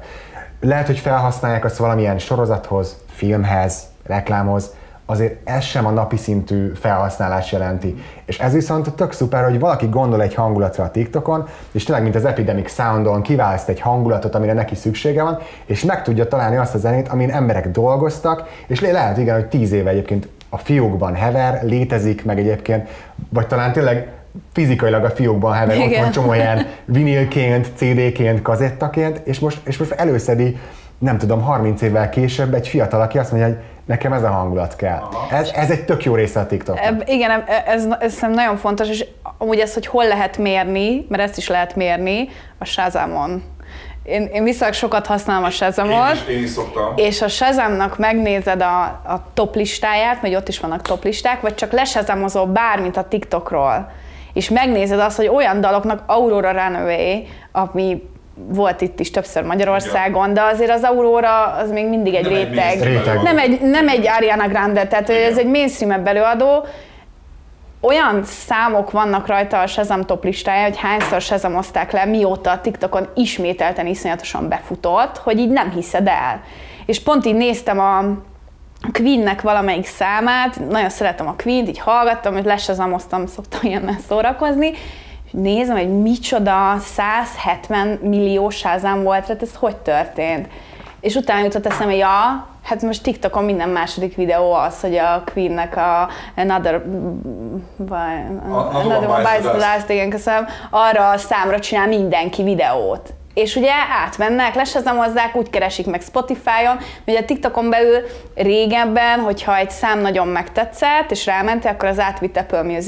Lehet, hogy felhasználják azt valamilyen sorozathoz, filmhez, reklámhoz, azért ez sem a napi szintű felhasználás jelenti. És ez viszont tök szuper, hogy valaki gondol egy hangulatra a TikTokon, és tényleg, mint az Epidemic Soundon kiválaszt egy hangulatot, amire neki szüksége van, és meg tudja találni azt a zenét, amin emberek dolgoztak, és lehet igen, hogy tíz éve egyébként a fiókban hever, létezik, meg egyébként, vagy talán tényleg fizikailag a fiókban hever, Igen. ott van csomó ilyen vinilként, CD-ként, kazettaként, és most, és most előszedi, nem tudom, 30 évvel később egy fiatal, aki azt mondja, hogy Nekem ez a hangulat kell. Ez, ez egy tök jó része a TikTok. Igen, ez, ez szerintem nagyon fontos, és amúgy ez, hogy hol lehet mérni, mert ezt is lehet mérni, a Shazamon. Én, én viszonylag sokat használom a Shazamot. Én is, én is szoktam. És a Shazamnak megnézed a, a top listáját, vagy ott is vannak top listák, vagy csak lesazamozol bármit a TikTokról, és megnézed azt, hogy olyan daloknak Aurora Runaway, ami volt itt is többször Magyarországon, de azért az Aurora az még mindig egy nem réteg. Egy réteg. Nem, egy, nem egy Ariana Grande, tehát Igen. ez egy mainstream előadó, olyan számok vannak rajta a Shazam top listája, hogy hányszor Shazamozták le, mióta a TikTokon ismételten iszonyatosan befutott, hogy így nem hiszed el. És pont így néztem a Queennek valamelyik számát, nagyon szeretem a Queen-t, így hallgattam, hogy lesezamoztam, szoktam ilyennel szórakozni, nézem, hogy micsoda 170 millió sázám volt, tehát ez hogy történt? És utána jutott eszembe, ja, hát most TikTokon minden második videó az, hogy a Queennek a Another, by, Another One Bites the Last, igen, köszönöm, arra a számra csinál mindenki videót. És ugye átmennek, lesezemozzák, úgy keresik meg Spotify-on, ugye a TikTokon belül régebben, hogyha egy szám nagyon megtetszett, és rámentél, akkor az átvitt Apple. Mm-hmm.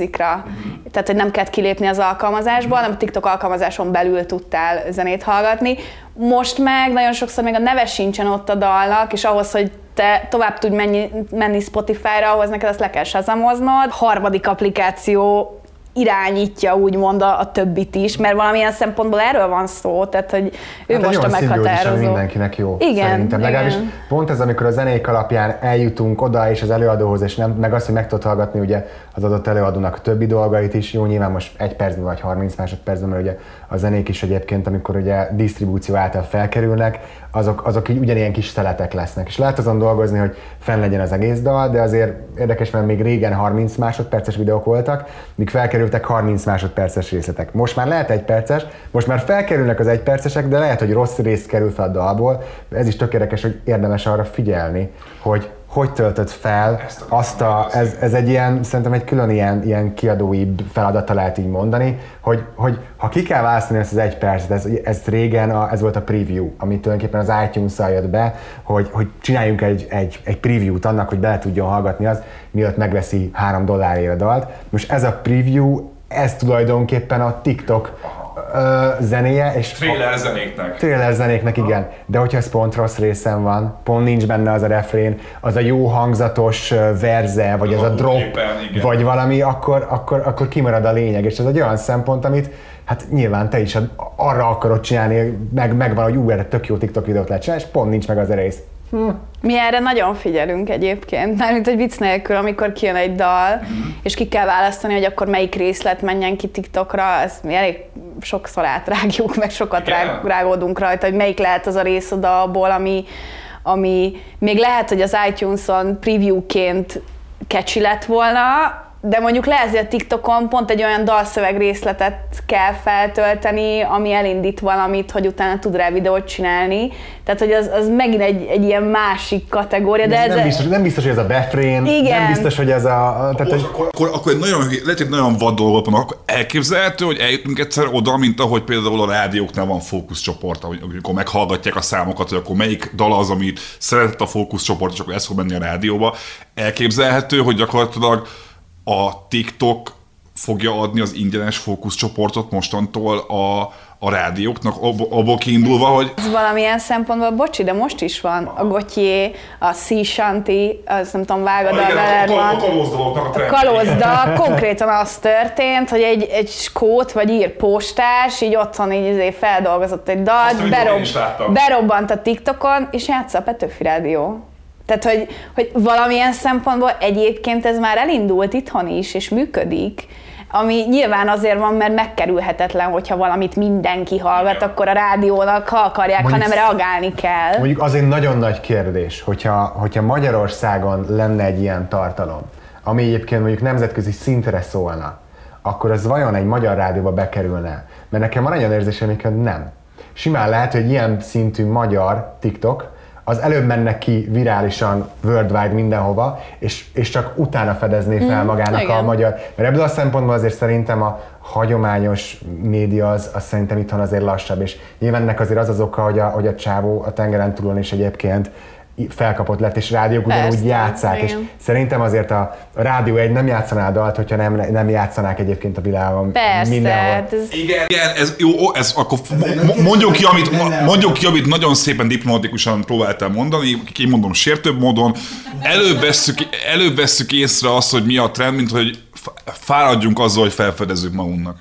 Tehát, hogy nem kellett kilépni az alkalmazásból, hanem a TikTok alkalmazáson belül tudtál zenét hallgatni. Most meg nagyon sokszor még a neve sincsen ott a dalnak, és ahhoz, hogy te tovább tudj menni, menni Spotify-ra, ahhoz neked ezt le kell sazamoznod. Harmadik applikáció irányítja úgymond a, a többit is, mert valamilyen szempontból erről van szó, tehát hogy ő hát most a meghatározó. mindenkinek jó, igen, szerintem. Legalábbis igen. pont ez, amikor a zenék alapján eljutunk oda és az előadóhoz, és nem, meg azt, hogy meg tudod hallgatni ugye az adott előadónak a többi dolgait is, jó, nyilván most egy percben vagy 30 másodpercben, mert ugye a zenék is egyébként, amikor ugye disztribúció által felkerülnek, azok, azok így ugyanilyen kis szeletek lesznek. És lehet azon dolgozni, hogy fenn legyen az egész dal, de azért érdekes, mert még régen 30 másodperces videók voltak, míg felkerültek 30 másodperces részletek. Most már lehet egy perces, most már felkerülnek az egy percesek, de lehet, hogy rossz rész kerül fel a dalból. Ez is tök hogy érdemes arra figyelni, hogy hogy töltöd fel azt a, ez, ez egy ilyen, szerintem egy külön ilyen, ilyen kiadói feladata lehet így mondani, hogy, hogy ha ki kell választani ezt az egy percet, ez, ez régen a, ez volt a preview, ami tulajdonképpen az itunes jött be, hogy, hogy csináljunk egy, egy, egy preview-t annak, hogy bele tudjon hallgatni az, mielőtt megveszi három dollárért a dalt. Most ez a preview, ez tulajdonképpen a TikTok ö, zenéje. És trailer zenéknek. Trailer zenéknek, igen. De hogyha ez pont rossz részen van, pont nincs benne az a refrén, az a jó hangzatos verze, vagy az, az a drop, éppen, vagy valami, akkor, akkor, akkor kimarad a lényeg. És ez egy olyan szempont, amit hát nyilván te is arra akarod csinálni, meg, megvan, hogy ú, erre tök jó TikTok videót lehet csinálni, és pont nincs meg az a rész. Hm. Mi erre nagyon figyelünk egyébként, mármint egy vicc nélkül, amikor kijön egy dal, mm-hmm. és ki kell választani, hogy akkor melyik részlet menjen ki TikTokra, ezt mi elég sokszor átrágjuk, meg sokat yeah. rágódunk rajta, hogy melyik lehet az a rész a dalból, ami, ami még lehet, hogy az iTunes-on previewként kecsi lett volna, de mondjuk lehet, hogy a TikTokon pont egy olyan dalszöveg részletet kell feltölteni, ami elindít valamit, hogy utána tud rá videót csinálni. Tehát, hogy az, az megint egy, egy ilyen másik kategória. De ez, ez nem, biztos, nem biztos, hogy ez a befrén, igen. nem biztos, hogy ez a... Tehát, hogy... akkor, akkor, akkor, egy nagyon, lehet, hogy nagyon vad dolgok van, akkor elképzelhető, hogy eljutunk egyszer oda, mint ahogy például a rádióknál van fókuszcsoport, amikor meghallgatják a számokat, hogy akkor melyik dal az, amit szeretett a fókuszcsoport, és akkor ez fog menni a rádióba. Elképzelhető, hogy gyakorlatilag a TikTok fogja adni az ingyenes fókuszcsoportot mostantól a, a rádióknak, abból kiindulva, hogy... Ez valamilyen szempontból, bocsi, de most is van a Gotyé, a Sea Shanty, az nem tudom, vágod a Wellerman. A, a, a kalózda, konkrétan az történt, hogy egy, egy skót vagy ír postás így otthon így azért feldolgozott egy dalt, berob, berobbant a TikTokon, és játsza a Petőfi Rádió. Tehát, hogy, hogy valamilyen szempontból egyébként ez már elindult itthon is, és működik, ami nyilván azért van, mert megkerülhetetlen, hogyha valamit mindenki hallgat, Igen. akkor a rádiónak, ha akarják, mondjuk, hanem reagálni kell. Mondjuk az egy nagyon nagy kérdés, hogyha, hogyha Magyarországon lenne egy ilyen tartalom, ami egyébként mondjuk nemzetközi szintre szólna, akkor az vajon egy magyar rádióba bekerülne? Mert nekem van egy olyan érzésem, hogy nem. Simán lehet, hogy ilyen szintű magyar TikTok, az előbb menne ki virálisan worldwide mindenhova, és, és csak utána fedezné fel mm, magának igen. a magyar. Mert ebből a szempontból azért szerintem a hagyományos média az, az szerintem itthon azért lassabb, és nyilván ennek azért az az oka, hogy a, hogy a csávó a tengeren túlon is egyébként felkapott lett, és rádiók Persze, ugyanúgy játszák, igen. és szerintem azért a, a rádió egy nem játszaná a dalt, hogyha nem, nem játszanák egyébként a világon Persze, mindenhol. Hát ez... Igen, igen, ez jó, ez akkor mondjuk ki, amit, mondjuk ki, amit nagyon szépen diplomatikusan próbáltam mondani, kimondom sértőbb módon, előbb vesszük, előbb vesszük észre azt, hogy mi a trend, mint hogy fáradjunk azzal, hogy felfedezzük magunknak.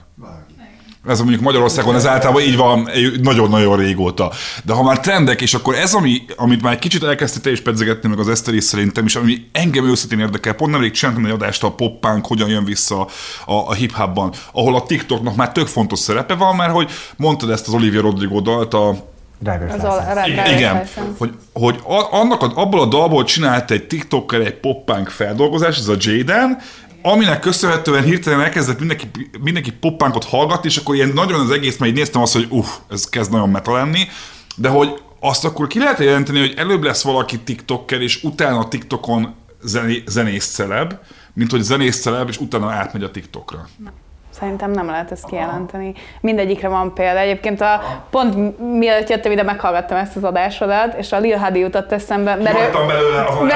Ez mondjuk Magyarországon ez általában így van nagyon-nagyon régóta. De ha már trendek, és akkor ez, ami, amit már egy kicsit elkezdte te is pedzegetni, meg az Eszter is szerintem, és ami engem őszintén érdekel, pont nemrég csináltam egy adást a poppánk, hogyan jön vissza a, a hip-hopban, ahol a TikToknak már tök fontos szerepe van, mert hogy mondtad ezt az Olivia Rodrigo dalt, a Drivers Az a- a- igen, igen. hogy, hogy annak a, abból a dalból csinált egy TikToker egy poppánk feldolgozás, ez a Jaden, aminek köszönhetően hirtelen elkezdett mindenki, mindenki poppánkot hallgatni, és akkor ilyen nagyon az egész, mert így néztem azt, hogy uff, ez kezd nagyon meta lenni, de hogy azt akkor ki lehet jelenteni, hogy előbb lesz valaki TikToker, és utána TikTokon zené, zenész celeb, mint hogy zenész celeb, és utána átmegy a TikTokra. Szerintem nem lehet ezt kijelenteni. Mindegyikre van példa. Egyébként a, pont mielőtt jöttem ide, meghallgattam ezt az adásodat, és a Lil Hadi jutott eszembe. Mert ő, belőle az De-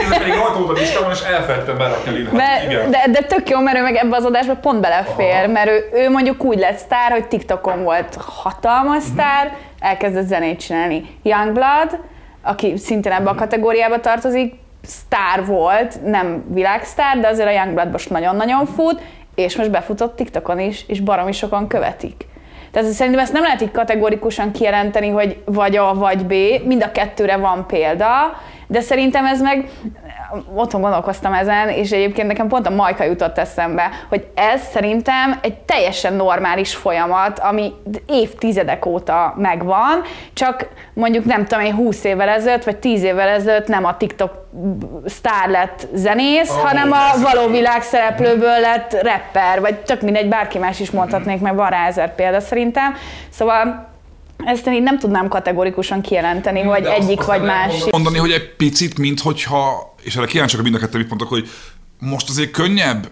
Ez pedig rajta a listában, és elfelejtettem berakni a Lil de, de, de, tök jó, mert ő meg ebbe az adásba pont belefér, mert ő, ő mondjuk úgy lett sztár, hogy TikTokon volt hatalmas sztár, elkezdett zenét csinálni. Youngblood, aki szintén ebbe a kategóriába tartozik, sztár volt, nem világsztár, de azért a Youngblood most nagyon-nagyon fut, és most befutott TikTokon is, és baromi sokan követik. Tehát szerintem ezt nem lehet így kategorikusan kijelenteni, hogy vagy A, vagy B, mind a kettőre van példa, de szerintem ez meg, otthon gondolkoztam ezen, és egyébként nekem pont a Majka jutott eszembe, hogy ez szerintem egy teljesen normális folyamat, ami évtizedek óta megvan, csak mondjuk nem tudom én 20 évvel ezelőtt, vagy 10 évvel ezelőtt nem a TikTok sztár lett zenész, A hanem a való világ szereplőből lett rapper, vagy tök mindegy, bárki más is mondhatnék, mert van rá ezer példa szerintem. Szóval ezt én így nem tudnám kategorikusan kijelenteni, hogy egyik azt vagy másik. Mondani, hogy egy picit, mint hogyha, és erre kíváncsiak mind a ketten mit mondtak, hogy most azért könnyebb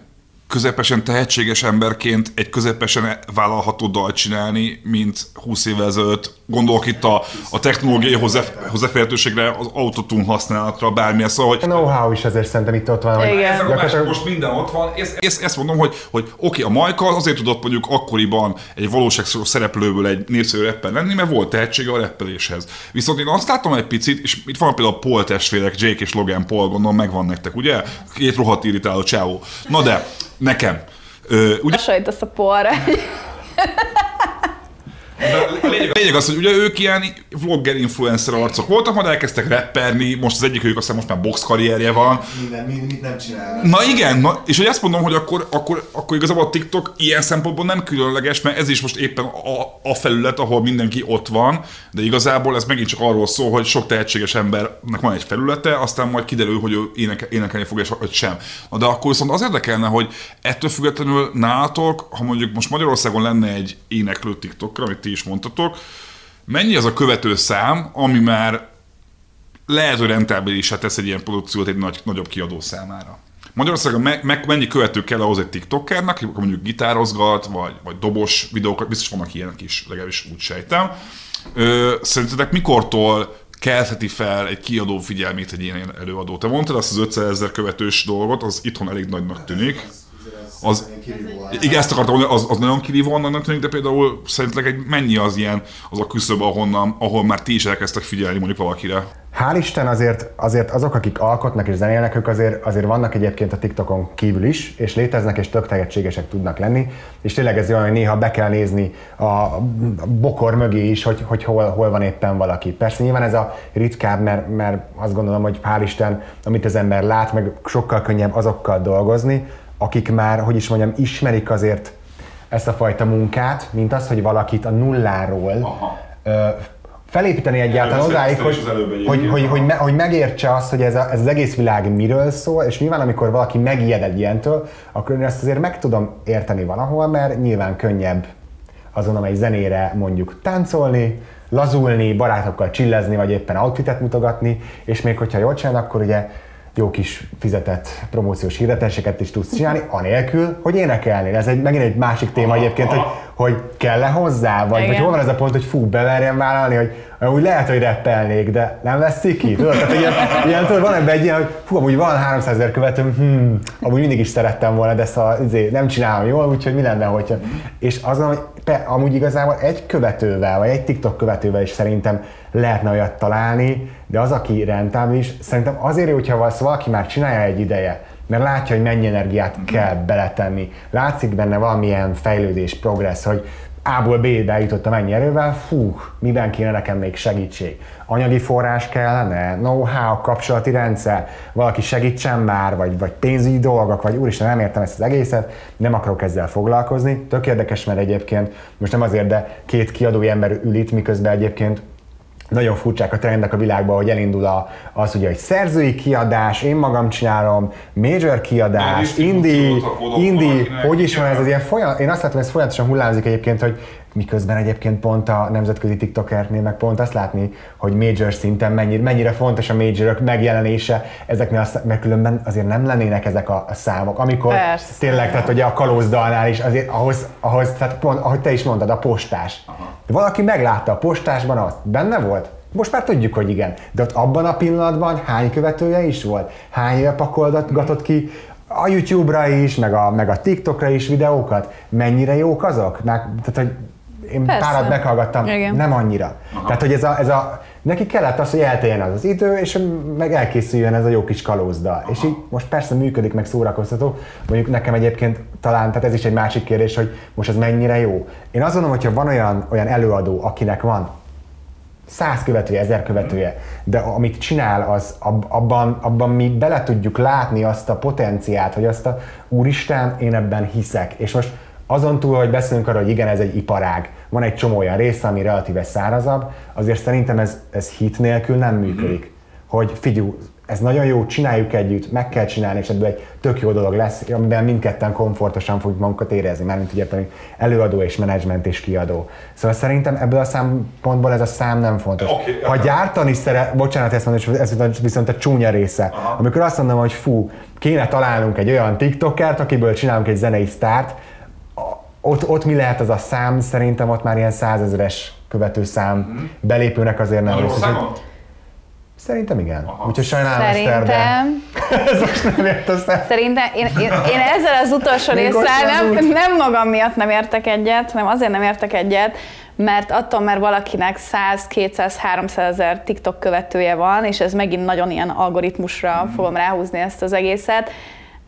közepesen tehetséges emberként egy közepesen vállalható dalt csinálni, mint 20 évvel ezelőtt. Gondolok itt a, a technológiai hozzá, hozzáférhetőségre, az autotune használatra, bármilyen szóval, hogy A know-how is azért szerintem itt ott van, hogy Igen. másik, gyakorlatilag most minden ott van. Ezt, ezt, ezt mondom, hogy, hogy oké, a Majka azért tudott mondjuk akkoriban egy valóságszerű szereplőből egy népszerű rapper lenni, mert volt tehetsége a rappeléshez. Viszont én azt látom egy picit, és itt van például a Paul testvérek, Jake és Logan Paul, gondolom megvan nektek, ugye? Két rohadt irritáló csávó. Na de, nekem. Ö, ugye, Hasonlítasz a porra. a lényeg, a lényeg az, hogy ugye ők ilyen vlogger, influencer arcok voltak, majd elkezdtek rapperni, most az egyik ők aztán most már box karrierje van, Minden, mit, mit nem csinál. Na igen, na, és hogy ezt mondom, hogy akkor, akkor, akkor igazából a TikTok ilyen szempontból nem különleges, mert ez is most éppen a, a felület, ahol mindenki ott van, de igazából ez megint csak arról szól, hogy sok tehetséges embernek van egy felülete, aztán majd kiderül, hogy ő éneke, énekelni fog, és vagy sem. Na, de akkor viszont az érdekelne, hogy ettől függetlenül nálatok, ha mondjuk most Magyarországon lenne egy éneklő TikTokra, amit ti is mondtatok, mennyi az a követő szám, ami már lehet, hogy rentábilisá tesz egy ilyen produkciót egy nagy, nagyobb kiadó számára. Magyarországon me, me, mennyi követő kell ahhoz egy TikTokernek, aki mondjuk gitározgat, vagy, vagy dobos videókat, biztos vannak ilyenek is, legalábbis úgy sejtem. Ö, szerintetek mikortól keltheti fel egy kiadó figyelmét egy ilyen előadó? Te mondtad azt az 500 ezer követős dolgot, az itthon elég nagynak tűnik. Az- Igen, ezt akartam mondani, az, az nagyon kirívó annak tűnik, de például szerintetek egy, mennyi az ilyen, az a küszöb, ahonnan, ahol már ti is elkezdtek figyelni mondjuk valakire? Hál' Isten azért, azért azok, akik alkotnak és zenélnek, ők azért, azért vannak egyébként a TikTokon kívül is, és léteznek, és tök tehetségesek tudnak lenni, és tényleg ez olyan, hogy néha be kell nézni a bokor mögé is, hogy, hogy hol, hol van éppen valaki. Persze nyilván ez a ritkább, mert, mert azt gondolom, hogy hál' Isten, amit az ember lát, meg sokkal könnyebb azokkal dolgozni, akik már, hogy is mondjam, ismerik azért ezt a fajta munkát, mint az, hogy valakit a nulláról ö, felépíteni egyáltalán Erről odáig, hogy, hogy, egyébként. hogy, hogy, me, hogy megértse azt, hogy ez, a, ez az egész világ miről szól, és nyilván amikor valaki megijed egy ilyentől, akkor én ezt azért meg tudom érteni valahol, mert nyilván könnyebb azon, amely zenére mondjuk táncolni, lazulni, barátokkal csillezni, vagy éppen outfitet mutogatni, és még hogyha jól csinál, akkor ugye jó kis fizetett promóciós hirdetéseket is tudsz csinálni, anélkül, hogy énekelni. Ez egy, megint egy másik téma egyébként, hogy, hogy kell-e hozzá, vagy, vagy Igen. hol van ez a pont, hogy fú, bemerjem vállalni, hogy úgy lehet, hogy rappelnék, de nem veszik ki. Tudod, tehát ilyen, ilyen tudod, van ebben egy ilyen, hogy fú, amúgy van 300 ezer követőm, hmm, amúgy mindig is szerettem volna, de ezt a, izé, nem csinálom jól, úgyhogy mi lenne, hogyha... És azon, hogy pe, amúgy igazából egy követővel, vagy egy TikTok követővel is szerintem lehetne olyat találni, de az, aki rentábilis, szerintem azért hogyha val- valaki már csinálja egy ideje, mert látja, hogy mennyi energiát kell beletenni. Látszik benne valamilyen fejlődés, progressz, hogy A-ból B-be jutottam ennyi erővel, fú, miben kéne nekem még segítség? Anyagi forrás kellene? Know-how, kapcsolati rendszer? Valaki segítsen már? Vagy, vagy pénzügyi dolgok? Vagy úristen, nem értem ezt az egészet, nem akarok ezzel foglalkozni. Tök érdekes, mert egyébként, most nem azért, de két kiadói ember ül itt, miközben egyébként nagyon furcsák a trendek a világban, hogy elindul a, az ugye, hogy szerzői kiadás, én magam csinálom, major kiadás, indie, indie, hogy is van ez az ilyen folyamat, én azt látom, hogy ez folyamatosan hullámzik egyébként, hogy miközben egyébként pont a nemzetközi TikTokernél meg pont azt látni, hogy major szinten mennyire, mennyire fontos a majorok megjelenése ezeknél, a, mert különben azért nem lennének ezek a, a számok. Amikor Persze. tényleg, tehát ugye a kalózdalnál is azért ahhoz, ahhoz tehát pont, ahogy te is mondtad, a postás. De valaki meglátta a postásban azt, benne volt? Most már tudjuk, hogy igen. De ott abban a pillanatban hány követője is volt? Hány éve pakolgatott ki a YouTube-ra is, meg a, meg a TikTokra is videókat? Mennyire jók azok? Meg, tehát, hogy én Persze. párat meghallgattam, Igen. nem annyira. Aha. Tehát, hogy ez a, ez a, neki kellett az, hogy elteljen az az idő, és meg elkészüljön ez a jó kis kalózdal. És így most persze működik, meg szórakoztató. Mondjuk nekem egyébként talán, tehát ez is egy másik kérdés, hogy most ez mennyire jó. Én azt gondolom, hogyha van olyan, olyan előadó, akinek van száz követője, ezer követője, de amit csinál, az ab- abban, abban mi bele tudjuk látni azt a potenciát, hogy azt a úristen, én ebben hiszek. És most azon túl, hogy beszélünk arról, hogy igen, ez egy iparág, van egy csomó olyan része, ami relatíve szárazabb, azért szerintem ez, ez hit nélkül nem működik. Hogy figyelj, ez nagyon jó, csináljuk együtt, meg kell csinálni, és ebből egy tök jó dolog lesz, amiben mindketten komfortosan fogjuk magunkat érezni, mármint ugye előadó és menedzsment és kiadó. Szóval szerintem ebből a szempontból ez a szám nem fontos. Oké, ha gyártani szeret, bocsánat, ezt mondom, és ez viszont a csúnya része, Aha. amikor azt mondom, hogy fú, kéne találnunk egy olyan TikTokert, akiből csinálunk egy zenei sztárt, ott, ott mi lehet az a szám? Szerintem ott már ilyen százezeres követőszám Mhm. belépőnek azért nem lesz. Magyarországon? Szerintem igen. Úgyhogy sajnálom Eszter, de Szerintem, ez most nem ért össze. szerintem én, én, én ezzel az utolsó résszel nem, nem magam miatt nem értek egyet, hanem azért nem értek egyet, mert attól, mert valakinek 100, 200, 300 ezer TikTok követője van, és ez megint nagyon ilyen algoritmusra fogom ráhúzni ezt az egészet,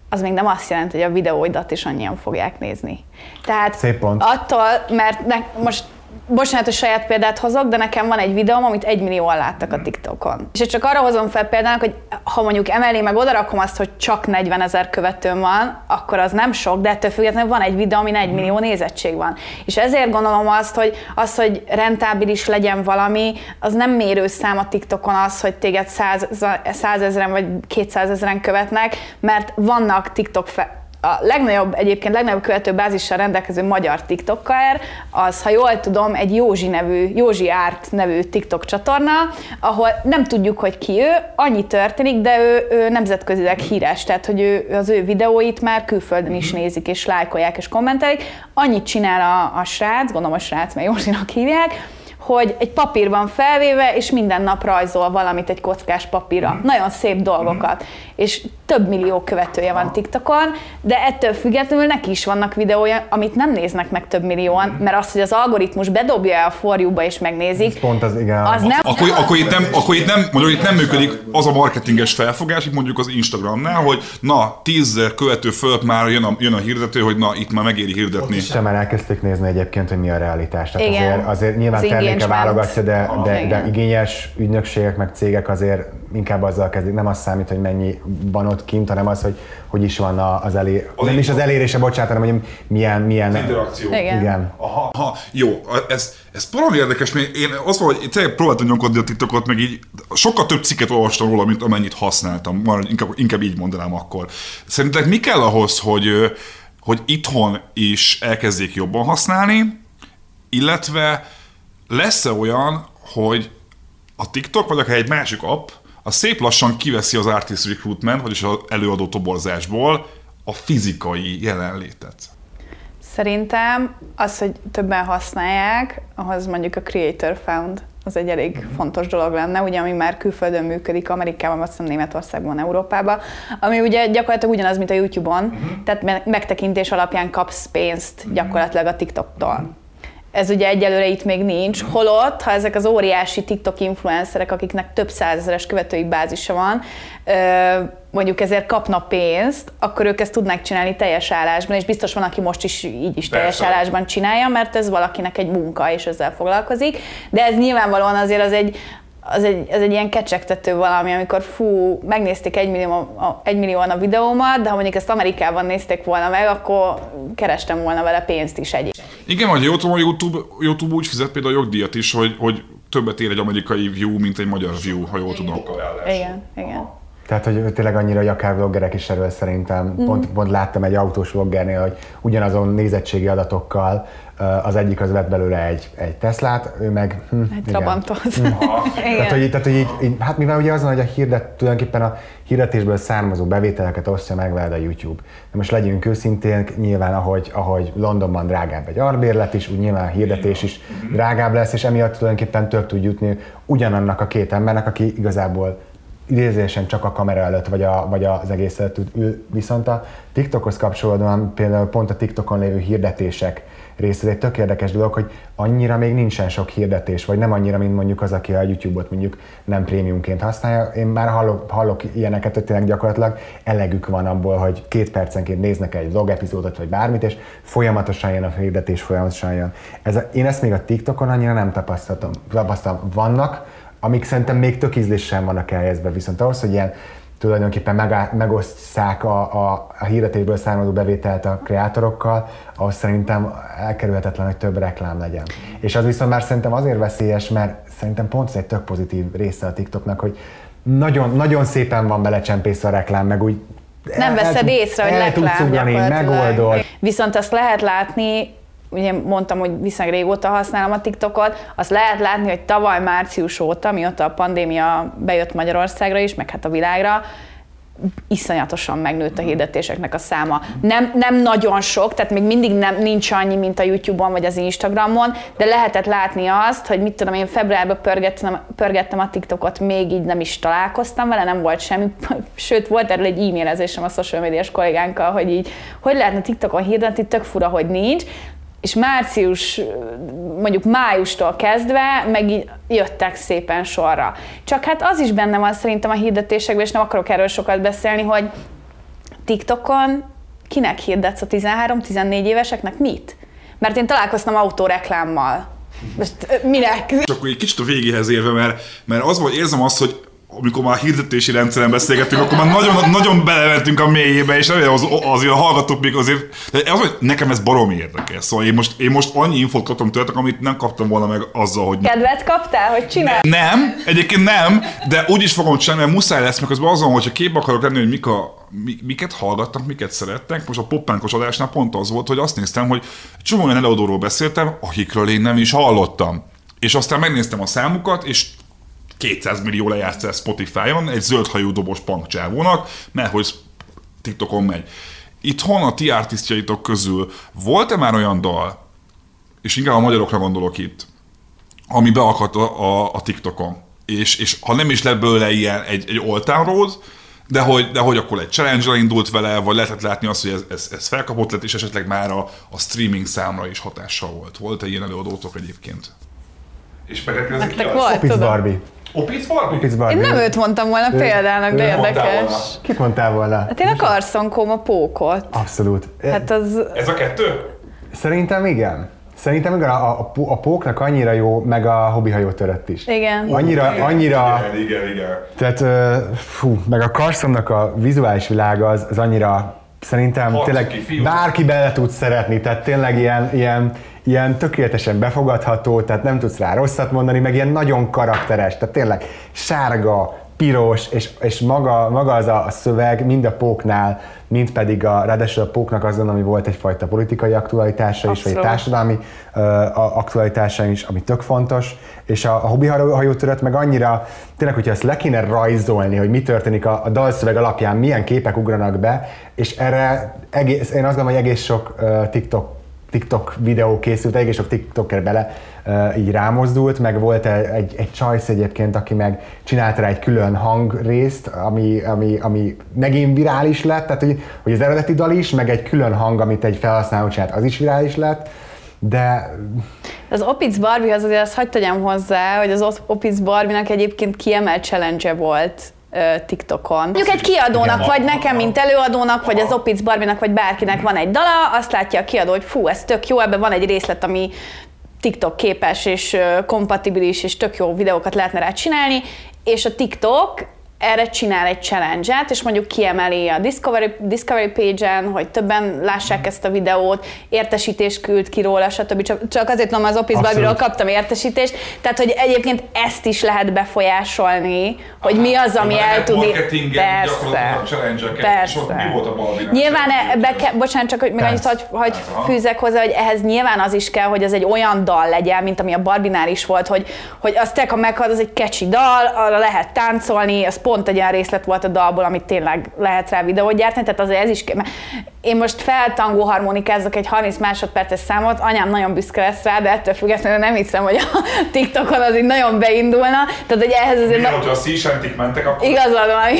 az még nem azt jelenti, hogy a videóidat is annyian fogják nézni. Tehát Szép pont. attól, mert ne, most bocsánat, hogy saját példát hozok, de nekem van egy videóm, amit egy millióan láttak a TikTokon. És csak arra hozom fel példának, hogy ha mondjuk emelni meg oda rakom azt, hogy csak 40 ezer követőm van, akkor az nem sok, de ettől függetlenül van egy videó, amin egy millió nézettség van. És ezért gondolom azt, hogy az, hogy rentábilis legyen valami, az nem mérőszám a TikTokon az, hogy téged 100 ezeren vagy 200 ezeren követnek, mert vannak TikTok fe- a legnagyobb, egyébként legnagyobb követőbázissal rendelkező magyar TikToker, az, ha jól tudom, egy Józsi nevű, Józsi Árt nevű TikTok csatorna, ahol nem tudjuk, hogy ki ő, annyi történik, de ő, ő nemzetközileg híres, tehát hogy ő, az ő videóit már külföldön is nézik, és lájkolják, és kommentelik. Annyit csinál a, a srác, gondolom a srác, mert Józsinak hívják, hogy egy papír van felvéve, és minden nap rajzol valamit egy kockás papírra. Nagyon szép dolgokat. És több millió követője van TikTokon, de ettől függetlenül neki is vannak videója, amit nem néznek meg több millióan, mert az, hogy az algoritmus bedobja a forjúba és megnézik, Pont az, igen. az nem... Akkor, akkor, itt nem, akkor itt nem, mondjuk itt nem működik az a marketinges felfogás, itt mondjuk az Instagramnál, hogy na, tízzer követő fölött már jön a, jön a hirdető, hogy na, itt már megéri hirdetni. Sem már elkezdték nézni egyébként, hogy mi a realitás. Tehát Igen. azért, azért nyilván Az engagement. válogatja, de, de, de Igen. igényes ügynökségek meg cégek azért inkább azzal kezdik. Nem az számít, hogy mennyi van ott kint, hanem az, hogy hogy is van az elé... Az Nem is az elérése, bocsánat, hanem hogy milyen... milyen interakció. Igen. Igen. Aha, aha, jó, ez, ez valami érdekes, mert én azt mondom, hogy tényleg próbáltam nyomkodni a TikTokot, meg így sokkal több cikket olvastam róla, mint amennyit használtam. Már inkább, inkább így mondanám akkor. Szerinted mi kell ahhoz, hogy, hogy itthon is elkezdjék jobban használni, illetve lesz-e olyan, hogy a TikTok, vagy akár egy másik app, az szép lassan kiveszi az artist recruitment, vagyis az előadó toborzásból a fizikai jelenlétet. Szerintem az, hogy többen használják, ahhoz mondjuk a Creator Found az egy elég fontos dolog lenne, ugye, ami már külföldön működik, Amerikában, azt hiszem Németországban, Európában, ami ugye gyakorlatilag ugyanaz, mint a YouTube-on, tehát me- megtekintés alapján kapsz pénzt gyakorlatilag a TikToktól. Ez ugye egyelőre itt még nincs, holott, ha ezek az óriási TikTok influencerek, akiknek több százezeres követői bázisa van, mondjuk ezért kapnak pénzt, akkor ők ezt tudnák csinálni teljes állásban, és biztos van, aki most is így is teljes Persze. állásban csinálja, mert ez valakinek egy munka, és ezzel foglalkozik. De ez nyilvánvalóan azért az egy, az egy, ez egy ilyen kecsegtető valami, amikor fú, megnézték egy, millió, egy millióan a videómat, de ha mondjuk ezt Amerikában nézték volna meg, akkor kerestem volna vele pénzt is egy. Igen, vagy tudom, a YouTube, YouTube úgy fizet például a jogdíjat is, hogy, hogy többet ér egy amerikai view, mint egy magyar view, ha jól tudom. Igen, igen. Tehát, hogy tényleg annyira, hogy akár vloggerek is erről szerintem. Mm. Pont, pont láttam egy autós vloggernél, hogy ugyanazon nézettségi adatokkal az egyik az vett belőle egy, egy Teslát, ő meg... Hm, egy Trabantot. Hm. tehát, hogy, tehát, hogy így, így, hát mivel ugye az van, hogy a hirdet, tulajdonképpen a hirdetésből származó bevételeket osztja meg veled a YouTube. De most legyünk őszintén, nyilván ahogy, ahogy Londonban drágább egy arbérlet is, úgy nyilván a hirdetés is drágább lesz, és emiatt tulajdonképpen több tud jutni ugyanannak a két embernek, aki igazából idézésen csak a kamera előtt, vagy, a, vagy az egész előtt ül. Viszont a TikTokhoz kapcsolódóan például pont a TikTokon lévő hirdetések része egy tök érdekes dolog, hogy annyira még nincsen sok hirdetés, vagy nem annyira, mint mondjuk az, aki a YouTube-ot mondjuk nem prémiumként használja. Én már hallok, hallok ilyeneket, hogy tényleg gyakorlatilag elegük van abból, hogy két percenként néznek egy vlog epizódot, vagy bármit, és folyamatosan jön a hirdetés, folyamatosan jön. Ez a, én ezt még a TikTokon annyira nem tapasztaltam. tapasztaltam. Vannak, amik szerintem még tök ízlésen vannak elhelyezve, viszont ahhoz, hogy ilyen tulajdonképpen meg, megosztják a, a, a hirdetésből származó bevételt a kreátorokkal, ahhoz szerintem elkerülhetetlen, hogy több reklám legyen. És az viszont már szerintem azért veszélyes, mert szerintem pont ez egy tök pozitív része a TikToknak, hogy nagyon, nagyon szépen van belecsempészve a reklám, meg úgy nem veszed észre, hogy reklám megoldod. Viszont azt lehet látni, ugye mondtam, hogy viszonylag régóta használom a TikTokot, azt lehet látni, hogy tavaly március óta, mióta a pandémia bejött Magyarországra is, meg hát a világra, iszonyatosan megnőtt a hirdetéseknek a száma. Nem, nem nagyon sok, tehát még mindig nem, nincs annyi, mint a YouTube-on vagy az Instagramon, de lehetett látni azt, hogy mit tudom, én februárban pörgettem, pörgettem a TikTokot, még így nem is találkoztam vele, nem volt semmi, sőt volt erről egy e-mailezésem a social médiás kollégánkkal, hogy így, hogy lehetne TikTokon hirdetni, tök fura, hogy nincs, és március, mondjuk májustól kezdve meg jöttek szépen sorra. Csak hát az is benne van szerintem a hirdetésekben, és nem akarok erről sokat beszélni, hogy TikTokon kinek hirdetsz a 13-14 éveseknek mit? Mert én találkoztam autóreklámmal. Most minek? Csak egy kicsit a végéhez érve, mert, mert az volt, érzem azt, hogy amikor már hirdetési rendszeren beszélgettünk, akkor már nagyon, nagyon belementünk a mélyébe, és az, azért a hallgatók még azért, az, hogy nekem ez baromi érdekes. Szóval én most, én most annyi infót kaptam tőletek, amit nem kaptam volna meg azzal, hogy... Kedvet kaptál, hogy csinál? Nem, egyébként nem, de úgy is fogom csinálni, mert muszáj lesz, mert közben azon, hogyha képbe akarok lenni, hogy mik a, mi, miket hallgattak, miket szerettek. Most a poppánkos adásnál pont az volt, hogy azt néztem, hogy csomó olyan előadóról beszéltem, akikről én nem is hallottam. És aztán megnéztem a számukat, és 200 millió lejátsza Spotify-on egy zöldhajú dobos punkcsávónak, mert hogy TikTokon megy. Itthon a ti artistjaitok közül volt-e már olyan dal, és inkább a magyarokra gondolok itt, ami beakadt a, a, a TikTokon, és, és ha nem is lett belőle ilyen egy, egy all road, de hogy, de hogy akkor egy challenge indult vele, vagy lehetett látni azt, hogy ez, ez, ez felkapott lett, és esetleg már a, a streaming számra is hatással volt. Volt-e ilyen előadótok egyébként? És megkérdezik ki volt, Barbie. Opic Barbie? Opic Barbie. Én nem őt mondtam volna ő, példának, de érdekes. Kit mondtál volna? Hát én a Carson a pókot. Abszolút. Hát az... Ez a kettő? Szerintem igen. Szerintem igen, a, a, a póknak annyira jó, meg a hobbyhajó törött is. Igen. Annyira, igen, annyira... Igen, igen, igen. Tehát, fú, meg a Carsonnak a vizuális világa az, az annyira szerintem Harcki, tényleg fiú. bárki bele tud szeretni, tehát tényleg ilyen, ilyen, ilyen tökéletesen befogadható, tehát nem tudsz rá rosszat mondani, meg ilyen nagyon karakteres, tehát tényleg sárga, piros, és, és maga, maga az a, a szöveg mind a póknál, mind pedig a, ráadásul a póknak azon, ami volt egyfajta politikai aktualitása is, vagy egy társadalmi uh, aktualitása is, ami tök fontos, és a, a hobbi hajótörött meg annyira, tényleg, hogyha ezt le kéne rajzolni, hogy mi történik a, a dalszöveg alapján, milyen képek ugranak be, és erre egész, én azt gondolom, hogy egész sok uh, TikTok TikTok videó készült, egész sok TikToker bele uh, így rámozdult, meg volt egy, egy csajsz egyébként, aki meg csinált rá egy külön hangrészt, ami, ami, ami megint virális lett, tehát hogy, hogy az eredeti dal is, meg egy külön hang, amit egy felhasználó csinált, az is virális lett, de Az Opic Barbie-hoz azért azt hagyd tegyem hozzá, hogy az Opic Barbie-nak egyébként kiemelt challenge volt TikTokon. Mondjuk egy kiadónak, vagy nekem, mint előadónak, vagy az Opic Barbie-nak, vagy bárkinek van egy dala, azt látja a kiadó, hogy fú, ez tök jó, ebben van egy részlet, ami TikTok képes és kompatibilis, és tök jó videókat lehetne rá csinálni, és a TikTok erre csinál egy challenge-et, és mondjuk kiemeli a Discovery, Discovery page-en, hogy többen lássák ezt a videót, értesítést küld ki róla, stb. Csak, csak azért mondom, az Office Barbie-ról kaptam értesítést, tehát hogy egyébként ezt is lehet befolyásolni, hogy mi az, ami el tud... Persze, persze. Mi volt a Barbie-nak? Nyilván ebbe ke, bocsánat, csak hogy még annyit, hogy, hogy fűzek hozzá, hogy ehhez nyilván az is kell, hogy az egy olyan dal legyen, mint ami a Barbinál is volt, hogy, hogy az te, ha meghad, az egy kecsi dal, arra lehet táncolni, az pont egy olyan részlet volt a dalból, amit tényleg lehet rá videót gyártani, tehát azért ez is kell. Én most feltangó harmonikázok egy 30 másodperces számot, anyám nagyon büszke lesz rá, de ettől függetlenül nem hiszem, hogy a TikTokon az így nagyon beindulna. Tehát, hogy ehhez azért... Mi, hogyha a szísentik mentek, akkor... Igazad van.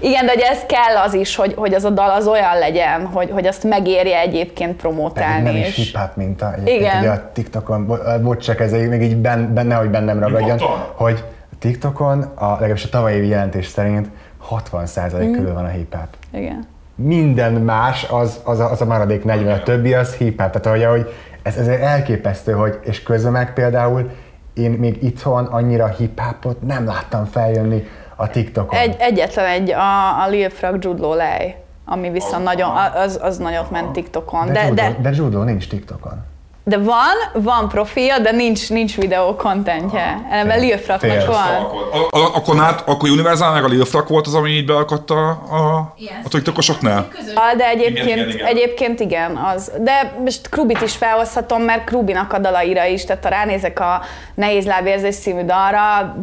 Igen, de hogy ez kell az is, hogy, hogy az a dal az olyan legyen, hogy, hogy azt megérje egyébként promotálni. Nem és... is hip-hop minta. Igen. Ugye a TikTokon, bocs, csak ez még így benne, hogy bennem ragadjon, hogy TikTokon, a, legalábbis a tavalyi évi jelentés szerint 60% mm. körül van a hip-hop. Igen. Minden más, az, az, a, az a maradék 40, a többi az hip-hop. Tehát hogy ez, ez elképesztő, hogy, és közben meg például én még itthon annyira hip-hopot nem láttam feljönni a TikTokon. Egy, egyetlen egy, a, a Lil Frag Jude Lej, ami viszont nagyon, az, az nagyot ment TikTokon. De, de, Judo, de, de Judo nincs TikTokon. De van, van profilja, de nincs, nincs videó kontentje. Ellenben Lil Fraknak van. Akkor, akkor, nát, akkor Universal meg a Lil Frak volt az, ami így beakadt a, a, a TikTokosoknál? De egyébként igen, igen, igen. egyébként igen, az. De most Krubit is felhozhatom, mert Krubinak a dalaira is, tehát ha ránézek a Nehéz lábérzés című dalra,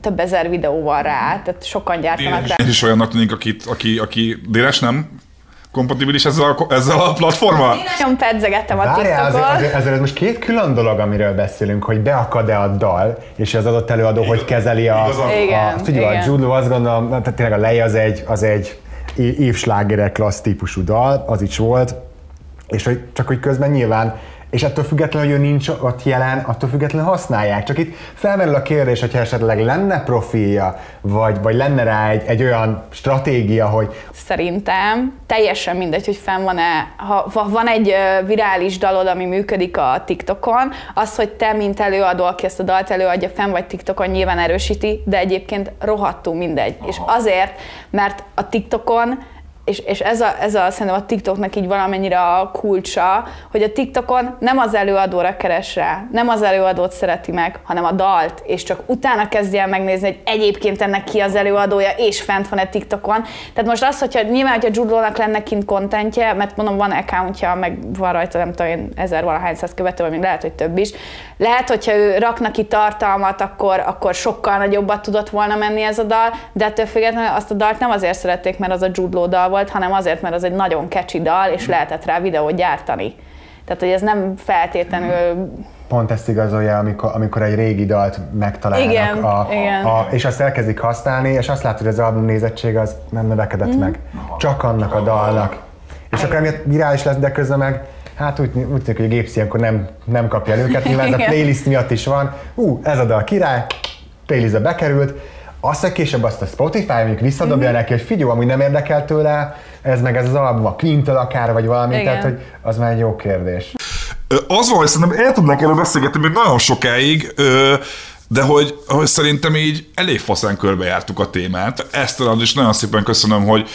több ezer videó van rá, tehát sokan gyártanak rá. És is olyannak tűnik, akit, aki, aki déles nem kompatibilis ezzel a, ezzel a platformmal? Én nagyon pedzegettem a Várjál, azért, azért, azért, ez most két külön dolog, amiről beszélünk, hogy beakad-e a dal, és az adott előadó, igen. hogy kezeli a... Igen, a, figyelj, a Jude azt gondolom, tehát tényleg a lej az egy, az egy évslágerek klassz típusú dal, az is volt, és hogy csak hogy közben nyilván és ettől függetlenül, hogy ő nincs ott jelen, attól függetlenül használják. Csak itt felmerül a kérdés, hogyha esetleg lenne profilja, vagy, vagy lenne rá egy, egy olyan stratégia, hogy... Szerintem teljesen mindegy, hogy fenn van-e, ha, ha van egy virális dalod, ami működik a TikTokon, az, hogy te, mint előadó, aki ezt a dalt előadja, fenn vagy TikTokon, nyilván erősíti, de egyébként rohadtul mindegy. Aha. És azért, mert a TikTokon és, és ez, a, ez a, szerintem a TikToknak így valamennyire a kulcsa, hogy a TikTokon nem az előadóra keres rá, nem az előadót szereti meg, hanem a dalt, és csak utána kezdje el megnézni, hogy egyébként ennek ki az előadója, és fent van a TikTokon. Tehát most az, hogyha nyilván, hogyha Judlónak lenne kint kontentje, mert mondom, van accountja, meg van rajta, nem tudom én, ezer valahány száz követő, vagy lehet, hogy több is. Lehet, hogyha ő rakna ki tartalmat, akkor, akkor sokkal nagyobbat tudott volna menni ez a dal, de ettől függetlenül azt a dalt nem azért szerették, mert az a Judló dal volt, hanem azért, mert az egy nagyon kecsi dal, és lehetett rá videót gyártani. Tehát, hogy ez nem feltétlenül pont ezt igazolja, amikor, amikor egy régi dalt megtalálnak, igen, a, igen. A, és azt elkezdik használni, és azt látod, hogy az album nézettség az nem növekedett mm. meg. Csak annak a dalnak. És akkor emiatt virális lesz, de közben meg hát úgy, úgy tűnik, hogy a gépszi akkor nem, nem kapja el őket, nyilván ez a playlist miatt is van. Ú, ez a dal király, playlistbe bekerült, azt, hogy később azt a Spotify mondjuk visszadobja mm-hmm. neki, hogy figyelj, amúgy nem érdekel tőle, ez meg ez az album, a Clintől akár, vagy valami, Igen. tehát hogy az már egy jó kérdés. Az van, hogy szerintem el tudnánk erről beszélgetni még nagyon sokáig, de hogy, hogy szerintem így elég faszán körbejártuk a témát. Ezt is nagyon szépen köszönöm, hogy,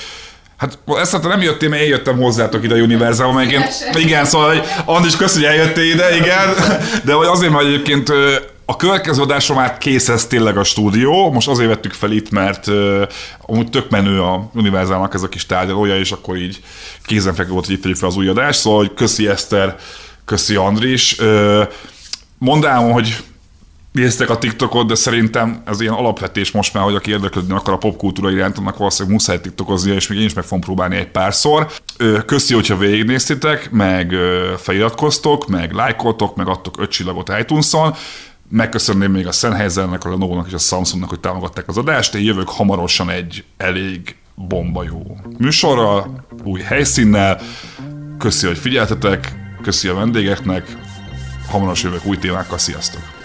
Hát ezt nem jöttél, mert én jöttem hozzátok ide a Universal, meg én, igen, szóval hogy Andis, köszönöm, hogy eljöttél ide, igen, de hogy azért, mert egyébként a következő adásra már kész ez tényleg a stúdió, most azért vettük fel itt, mert uh, amúgy tök menő a Universalnak ez a kis tárgyalója, és akkor így kézenfekvő volt, hogy itt fel az új adást, szóval hogy köszi Eszter, köszi Andris. Uh, mondám, hogy néztek a TikTokot, de szerintem ez ilyen alapvetés most már, hogy aki érdeklődni akar a popkultúra iránt, annak valószínűleg muszáj TikTokozni, és még én is meg fogom próbálni egy párszor. Köszi, hogyha végignéztétek, meg feliratkoztok, meg lájkoltok, meg adtok öt csillagot iTunes-on. Megköszönném még a Sennheisernek, a Lenovo-nak és a Samsungnak, hogy támogatták az adást. Én jövök hamarosan egy elég bomba jó műsorral, új helyszínnel. Köszi, hogy figyeltetek, köszi a vendégeknek, hamarosan jövök új témákkal, sziasztok!